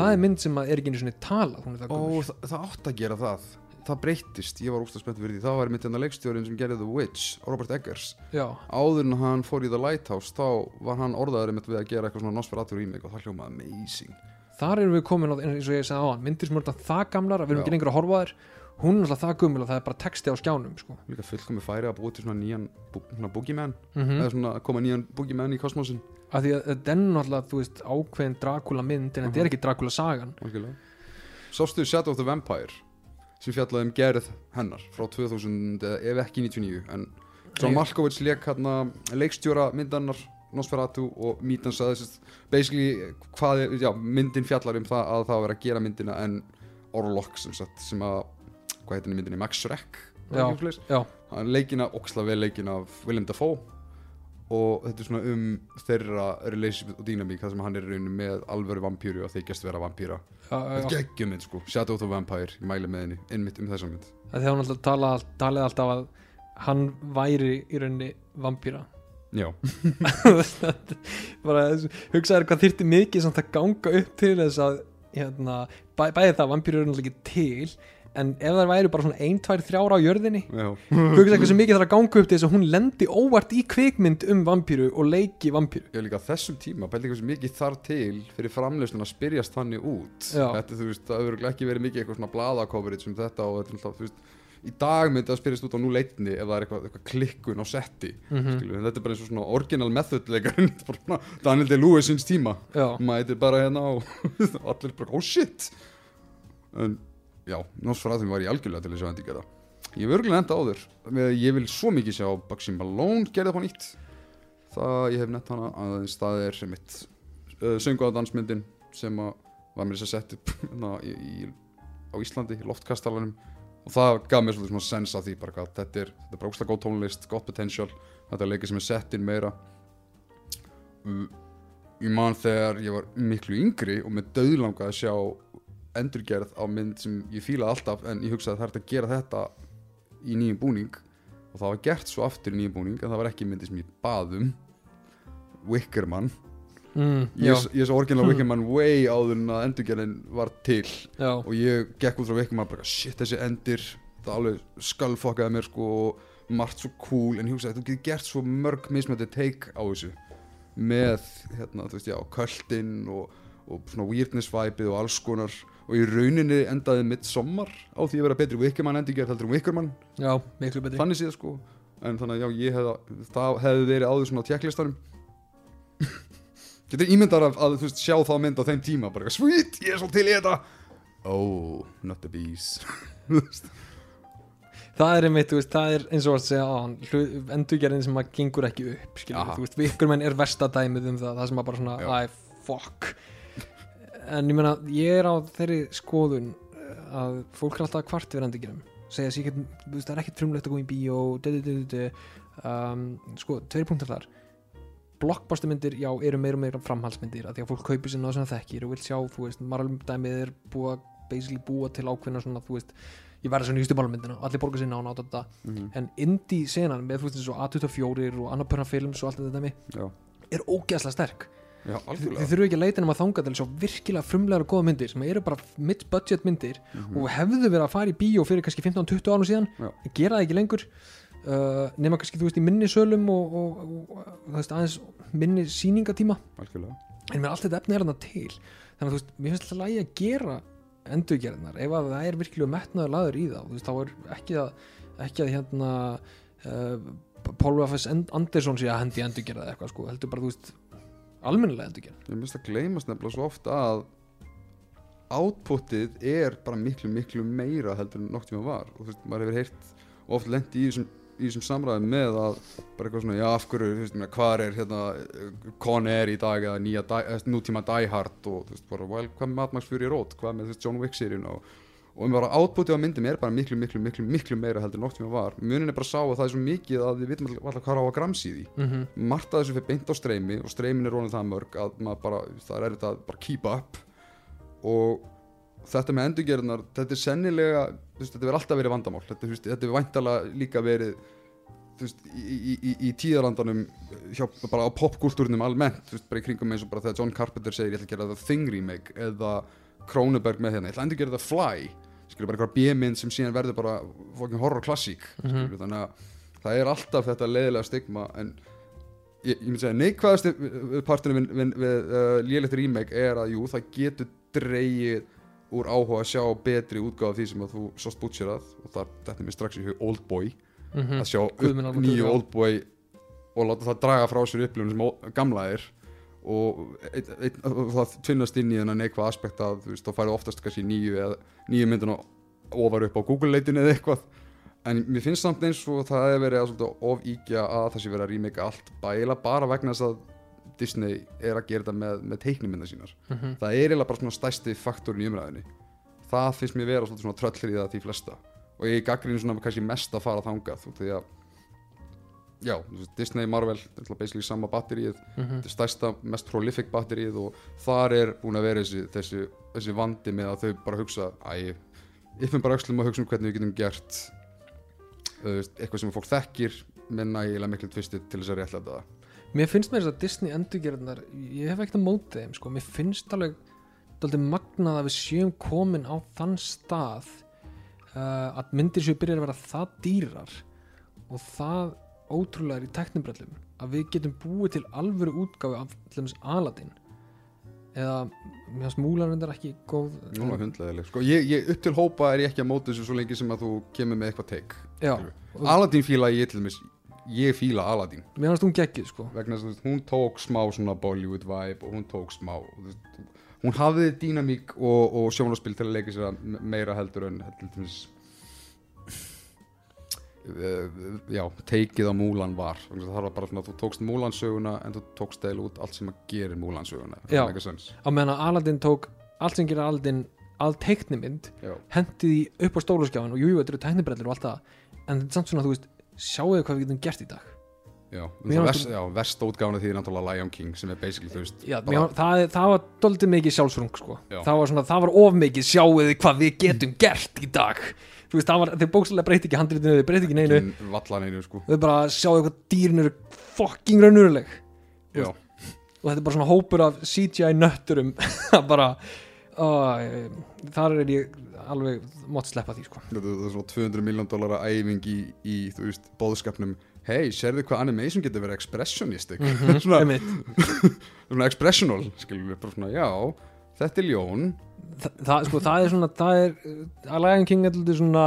það er mynd sem að er ekki einu svona talað, hún er það Ó, góð það, það átt að gera það. Það breyttist, ég var ógst að spennt fyrir því. Það var mitt enna leikstjórin sem gerði The Witch Robert Eggers. Já, Áður en hann fór í The Lighthouse Þá var hann orðaður einmitt við að gera eitthvað svona Nosferatu remake Og það hljómaði amazing. Þar erum við komin á, eins og ég sagði á hann, myndir sem eru þetta það gamlar að við erum Já. ekki lengur að horfa á þær hún er alltaf það gummul og það er bara texti á skjánum sko. Líka fullkomi færi að búa til svona nýjan bú, svona Boogeyman mm Eða svona koma nýjan Boogeyman í kosmosin af því að er náttúrulega, þú veist, ákveðin Dracula mynd en þetta er ekki Dracula sagan. Sástu Shadow of the Vampire sem fjallaði um gerð hennar frá 2000, eða ef ekki 99 en John. Malkovich leik hérna leikstjóra myndannar Nosferatu og Mítan sérst basically hvað já, myndin fjallar um það að það var að gera myndina en Orlok sem sem að hvað heitir henni myndinni, Max Schreck hann leikina, óksla vel leikina af Willem Dafoe. Og þetta er svona um þeirra relationship og dynamík það sem hann er rauninu með alvöru vampýru og þeir vera vampýra Þetta er geggjum mynd sko, Shadow of the Vampire, ég mæli með henni, einmitt um þessa mynd. Að því að hann alltaf tala, talið alltaf að hann væri í rauninni vampýra Já, [LAUGHS] bara hugsaður hvað þyrfti mikið samt að ganga upp til þess að hérna, bæ, bæði það vampýrur eru náttúrulega ekki til en ef það væri bara svona 1, 2, 3 á jörðinni já, hugsaður hversu mikið þarf að ganga upp til þess að hún lendi óvart í kvikmynd um vampýru og leiki vampýru ég líka þessum tíma, bæli hversu mikið þar til fyrir framlöstin að spyrjast þannig út Já. Þetta, þú veist, það örugglega ekki verið mikið eitthvað svona blaðacoverage um þetta og þetta þú veist Í dag myndi það spyrjast út á nú leitni ef það er eitthvað, eitthvað klikkun á setti mm -hmm. mm. Þetta er bara eins og svona original method leikarinn [LAUGHS] Daniel Day-Lewis síns tíma já, mætir bara hérna og [LAUGHS] allir bara, oh shit en já, Nosferatu var ég algjörlega til þess að endi gera ég hef örgulega enda með að ég vil svo mikið sjá Bugsy Malone gerði það nýtt. Það ég hef nett hana aðeins það er sem mitt uh, söngu á dansmyndin sem að var mér þess að setja upp [LAUGHS] hérna, í, í, á Íslandi, í loftkastalanum. Og það gaf mér svolítið svona sens af því bara hvað þetta er, þetta er bara óslega góð tónlist, gott potential. Þetta er leikið sem er sett inn meira. Mm, ég man þegar ég var miklu yngri og með döðlanga að sjá endurgerð á mynd sem ég fílaði alltaf en ég hugsaði að það er að gera þetta í nýjum búning? Og það var gert svo aftur í nýjum búning en það var ekki myndi sem ég baðum Wickerman mm, ég, ég svo orginal Wickerman [LAUGHS] way áður en að endurgerðin var til. Já, og ég gekk út frá Wickerman bara shit þessi endir það alveg skalfokkaði mér sko og margt svo cool. En ég hugsaði þú getur gert svo mörg mismöndi take á þessu. Með hérna þú veist já köldin og, og svona weirdness vibeið og alls konar og í rauninni endaði mitt sommar á því að vera betri Wickerman endurgerð heldur um Wickerman. Já, miklu betri. Þannig séð sko. En þannig að já ég hefði það hefði verið áður svona á tjekklistanum [LAUGHS] getur ímyndar að, að þú veist sjá þá mynd á þeim tíma bara sweet, ég er svo til í þetta. Oh, not the bees. [LAUGHS] Þú veist. það er einmitt, veist, það er eins og að segja endurgerðin sem að gengur ekki upp þú veist, vikurmenn er verstadæmið um það, það sem að bara svona, æ, fuck en ég meina, ég er á þeirri skoðun eh, að fólk er alltaf að kvart við endurgerðum. Segja veist, það er ekkert frumlegt að koma í bíó du, du, du, du, du. Um, sko, tveir punktar þar. Blockbustermyndir, já, eru meira og meira framhaldsmyndir, að því að fólk kaupir sér náðu það þekkir og vil sjá, þú veist, margum dæmið er búið að basically búa til ákveðna svona, þú veist, ég verði svo nýjustu málmyndina og allir borga sér nána á þetta. Mhm. en indie senan með þú veist eins og A24 og Annapurna Films og allt þetta dæmi já, er ógeðslega sterk já, þið algjörlega þurfu ekki að leita nema þanga til svo virkilega frumlegar og góða myndir sem eru bara mid-budget myndir Mhm. og hefðu verið að fara í bíó fyrir kannski 15-20 árum síðan Já. gera það ekki lengur uh, nema kannski þú veist í minni sölum og, og, og, og þú veist aðeins minni sýningatíma algjörlega en mér allt þetta efni er þarna til þannig að þú veist, mér finnst alltaf lægi að gera endurgerðnar, ef að það er virkilega metnaður laður í þá, þú veist, þá er ekki að ekki að hérna uh, Paul F.S. Anderson sé að hendi endurgerða eitthvað sko, heldur bara, þú veist almennilega endurgerð ég minnst að gleymast nefnilega svo ofta að outputið er bara miklu miklu meira heldur en nokk tíma var. Og þú veist, maður hefur heyrt og oft lendi í þessum, í þessum samræðum með að bara eitthvað svona, já af hverju, þú veist, hvað er hérna, Con Air í dag eða nýja, nútíma Die Hard og þú veist, bara, well, hvað með Mad Max Fury Road? Hvað með þú veist, John Wick seríun og og um bara outputið á myndum er bara miklu, miklu, miklu, miklu meira heldur en nokk tíma var. Munin er bara sá að það er svo mikið að við vitum alltaf hvað á að gramsi því. Mm -hmm. margt af þessu fyrir beint á streymi og streymin er rónið það mörg að bara, það er þetta bara keep up. Og þetta með endurgerðnar, þetta er sennilega veist, þetta verður alltaf verið vandamál. Þetta, veist, þetta er væntalega líka verið veist, í, í, í, í tíðarlandanum hjá, bara á popkultúrnum almennt, bara í kringum eins og bara þegar John Carpenter segir ég ætla að gera það Thing remake eða Cronenberg með hérna, ég ætla að endurgera það Fly skilur bara eitthvað B-mynd sem síðan verður bara fucking horror klassík Mhm. þannig að það er alltaf þetta leiðilega stigma en ég, ég myndi segja neikvæðast partinu við, við, við uh, lélegt remake er að jú, það getur dreigið úr áhuga að sjá betri útgáð af því sem að þú sást bútsérað og það þetta er mér strax í hug Oldboy Mhm. að sjá nýju. Oldboy og láta það draga frá sér upplifun sem gamla er og það tvinnast inn í þennan neikvað aspekt að þú veist, þá færðu oftast kannski nýju nýju myndina ofar upp á Google-leitinu eða eitthvað. En mér finnst samt eins og það hefur verið að ofíkja að það sé verið að remake allt bæla bara vegna þess að Disney er að gera þetta með, með teiknumynda sínar. Mhm. það er eiginlega bara svona stæsti faktorinn í umræðinni það finnst mér vera svona tröllrið að því flesta. Og ég gaggrinu svona kannski mest að fara þangað því að já, Disney, Marvel, þetta basically sama batterið Mhm. þetta er stærsta, mest prolific batterið og þar er búin að vera þessi, þessi, þessi vandi með að þau bara hugsa æ, yfum bara öxlum og hugsa um hvernig við getum gert veist, eitthvað sem fólk þekkir með nægilega miklu tvisti til þess að réttlega það Mér finnst mér þess að Disney endurgerðnar ég hef ekkert að móti þeim sko. mér finnst alveg magnað að við séum komin á þann stað uh, að myndir séu byrjar að vera það dýrar og það ótrúlegar í teknibrellum að við getum búið til alvöru útgáfi af til dæmis Aladdin. Eða mér finnst Múlan reyndar ekki góð Nú var hundleðileg sko, ég, ég, upp til hópa er ég ekki að móta þessu svo lengi sem að þú kemur með eitthvað take Já, Aladdin fíla ég til dæmis ég fíla Aladdin. Mér finnst hún geggið sko. Vegna þess að hún tók smá svona Bollywood vibe og hún tók smá hún hafði dýnamík og, og sjónaspil til að leika sér að me- meira heldur en heldur til uh, já, teikið á Múlan var. Það var bara svona þú tókst Múlan söguna en þú tókst eða út allt sem að gerir Múlan söguna Já. Á meðan að Aladdin tók allt sem gerir Aladdin all teiknimynd já, hendi því upp á stóluskjáin og jújú, þetta eru teknibrellir og allt það. En þetta er samt svona, þú veist, sjáu þið hvað við getum gert í dag? Já, verst, já, verst útgáfuna því er náttúrulega Lion King sem er basically þú veist Já, bara- það, það var doldið mikið sjálfsrung sko. Það var svona, það var of mikið sjáu þið hvað við getum gert í dag þú veist, var, þeir bókslega breyti ekki handritinu þeir breyti ekki neinu, Ekki vallan einu sko. Þau bara sjáu hvað dýrin eru fucking raunuruleg og þetta er bara svona hópur af CGI nötturum. [LAUGHS] Að bara ég- þar er ég alveg mátt sleppa því sko. það er svona 200 miljón dólara æfing í, í þú veist, bóðskapnum hei, sérðu hvað animation getur verið expressionistic? [LAUGHS] Svona, Einmitt. [LAUGHS] svona expressional skilur við bara svona, já, þetta er ljón. Þa, það, sko, það er svona það er, uh, að Lion King er lítið svona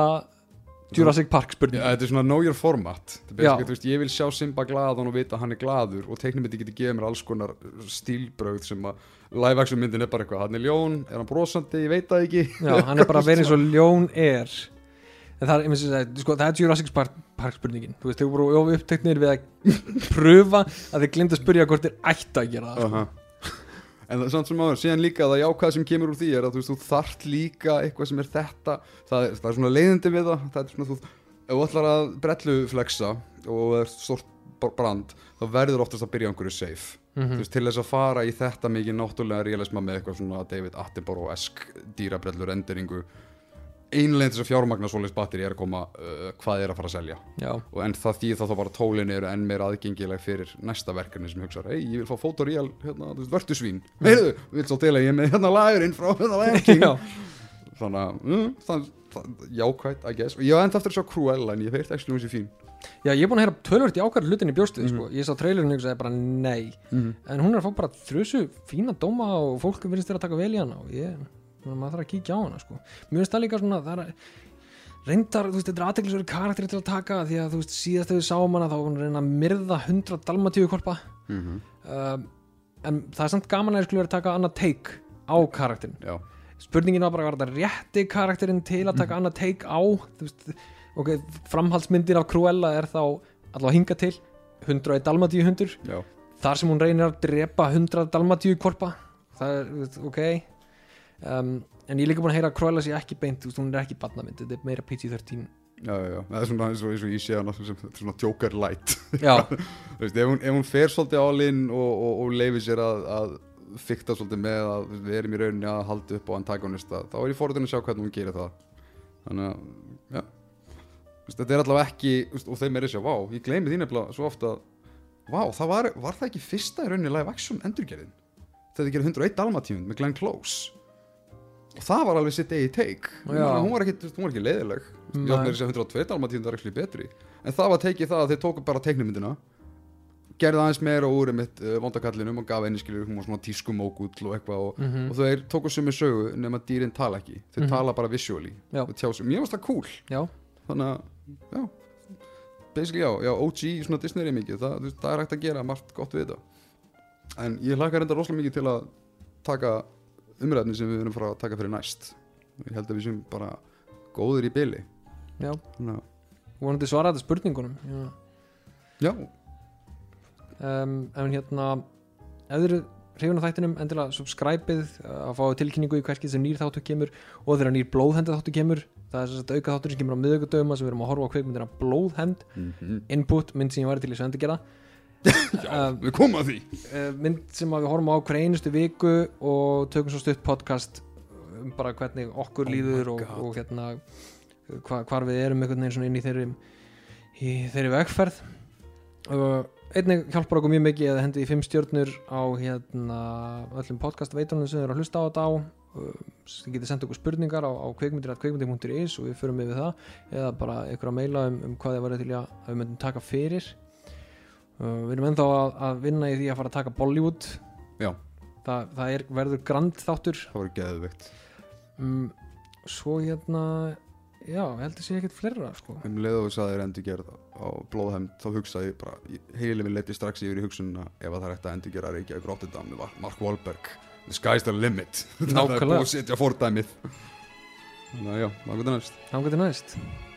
Jurassic Park spurning. Þetta er svona know your format. Þú veist, ég vil sjá Simba glaðan og vita að hann er glaður og teiknumyndi getur gefið mér alls konar stílbröð sem að live action myndin er bara eitthvað hann er ljón, er hann brosandi, ég veit það ekki. Já, hann er bara vera eins og [LAUGHS] ljón er. En það er, ég myndi að, sko, það er Jurassic Park, Park spurningin. Þú veist, þau voru uppteknir við að [LAUGHS] pröfa að þeir glinda að spyrja hvort þeir ætti að gera það sko. En það samt sem áður, síðan líka það jákvæð sem kemur úr því er að þú veist, þú þart líka eitthvað sem er þetta, það er, það er svona leiðindi við það, það er svona þú, ef þú ætlar að brelluflexa og það er stort brand, þá verður oftast að byrja á einhverju safe, Mhm. þú veist, til þess að fara í þetta mikið náttúrulega realisma með eitthvað svona David Attenborough-esk dýrabrellur þess að fjármagna svoleiðs batteri er að koma uh, hvað er að fara að selja. Já, og en það því þá bara tólinu eru enn meira aðgengileg fyrir næsta verkefni sem hugsa hei, ég vil fá fótoríal, hérna, þú veist, vörtusvín. Heyrðu, vil svo til að ég er með hérna lagurinn frá hérna Lion King [LAUGHS] já, þannig að mm, það, jákvætt, I guess. Og ég var enda eftir að sjá Cruella en ég veit ekki hún sé fín. Já, ég er búin að heyra tölvört í ákvæður hlutin í bjóstuði Mhm. sko. Ég sá trailerinu og sagði bara nei. -hmm. En hún er að fá bara þrjusu fína dóma og fólk finnst þér að taka vel í hana og ég, maður þarf að kíkja á hana sko. Mér finnst það líka svona það er, reyndar, þú veist, þetta er aðteklisverið karakter til að taka því að þú veist, síðast þegar við sáum hana þá var hún að reyna að myrða hundra dalmatíu korpa Mm um, en það er samt gaman að ég skulle vera að taka annað take á karakterin já, spurningin var bara var þetta rétti karakterinn til að taka annað take á veist, ok, framhaldsmyndin af Cruella er þá allavega hinga til 101 dalmatíu hundur já, þar sem hún reynir að drepa 100 dalmatíu korpa það er, ok um, en ég er líka búin að heyra að Cruella sé ekki beint, þú veist, hún er ekki badnamynd þetta er meira PG-13 já, já, já. það er svona eins og, ég sé hana sem svona Joker light. Já, [LAUGHS] Þú veist, ef, hún, ef hún fer svolítið álinn og, og, og leifir sér að, að fykta svolítið með að við erum í rauninni að halda upp á antagonista þá er ég fórhundin að sjá hvernig hún gerir það. Þannig að, já. Veist, þetta er allavega ekki, veist, og þeim er þessi að vá, ég gleymi því nefnilega svo ofta vá, það var, var það ekki fyrsta í rauninni live action endurgerðin? Þegar þið gerir 101 Dalmatíund með Glenn Close og það var alveg sitt eigi take. Hún, hún var ekki, ekki leiðileg ég átt með þess að 102 Dalmatíund var ekki betri. En það var tekið það að þeir tóku bara teiknumyndina gerði aðeins meira úr mitt uh, vondakallinum og gaf henni skilur hún var svona tískumókull og eitthvað og, mm og þeir tóku sumi sögu nema dýrin tala ekki. Þeir Mhm. tala bara visually. Mér varst það cool. Já, þannig að, já. Basically já, já, OG svona Disney er mikið það, það er hægt að gera margt gott við þetta. En ég hlakka reynda rosalega mikið til að taka umræðni sem við erum fara að taka fyrir næst. Ég held að við sem bara góðir í byli já, að, vonandi svara þetta spurningunum. Já. Já, um, en hérna ef þið eru hrifun á þættinum endilega subscribe-ið uh, að fá tilkynningu í hverskið sem nýr þáttu kemur og þegar nýr blóðhenda þáttu kemur. Það er þess að auka þáttur sem kemur á miðugudöfum sem við erum að horfa á kveikmyndina blóðhend. Mm input, mynd sem ég væri til í svendi gera já [LAUGHS] við komum að því. Uh, mynd sem við horfum á hver einustu viku og tökum svo stutt podcast um bara hvernig okkur Oh líður og, og hérna hva, hvar við erum einhvern veginn inn í þeirri í þeirri vegferð. Og einnig hjálpar okkur mjög mikið að hendi í fimm stjörnur á hérna öllum podcast veitunum sem eru að hlusta á þetta á. Uh, þið getið sendt okkur spurningar á, á kveikmyndir.kveikmyndir.is og við förum við það. Eða bara ykkur að meila um, um hvað þið væri til að, að við myndum taka fyrir uh, við erum ennþá að, að vinna í því að fara að taka Bollywood. Já. það, það er, verður grand þáttur það var geðveikt. Um, svo hérna já, ég held að sé ekkert fleira sko. um leið og við sagðir endur gerð á blóðhæm þá hugsaði ég bara, heilin minn leiti strax yfir í hugsununa ef að það er eftir að endur gera Reykjavík Rotterdam með Mark Wahlberg. The sky's the limit. [LAUGHS] Það er búið að setja fordæmið. Þannig að já, það er næst. Hangað til næst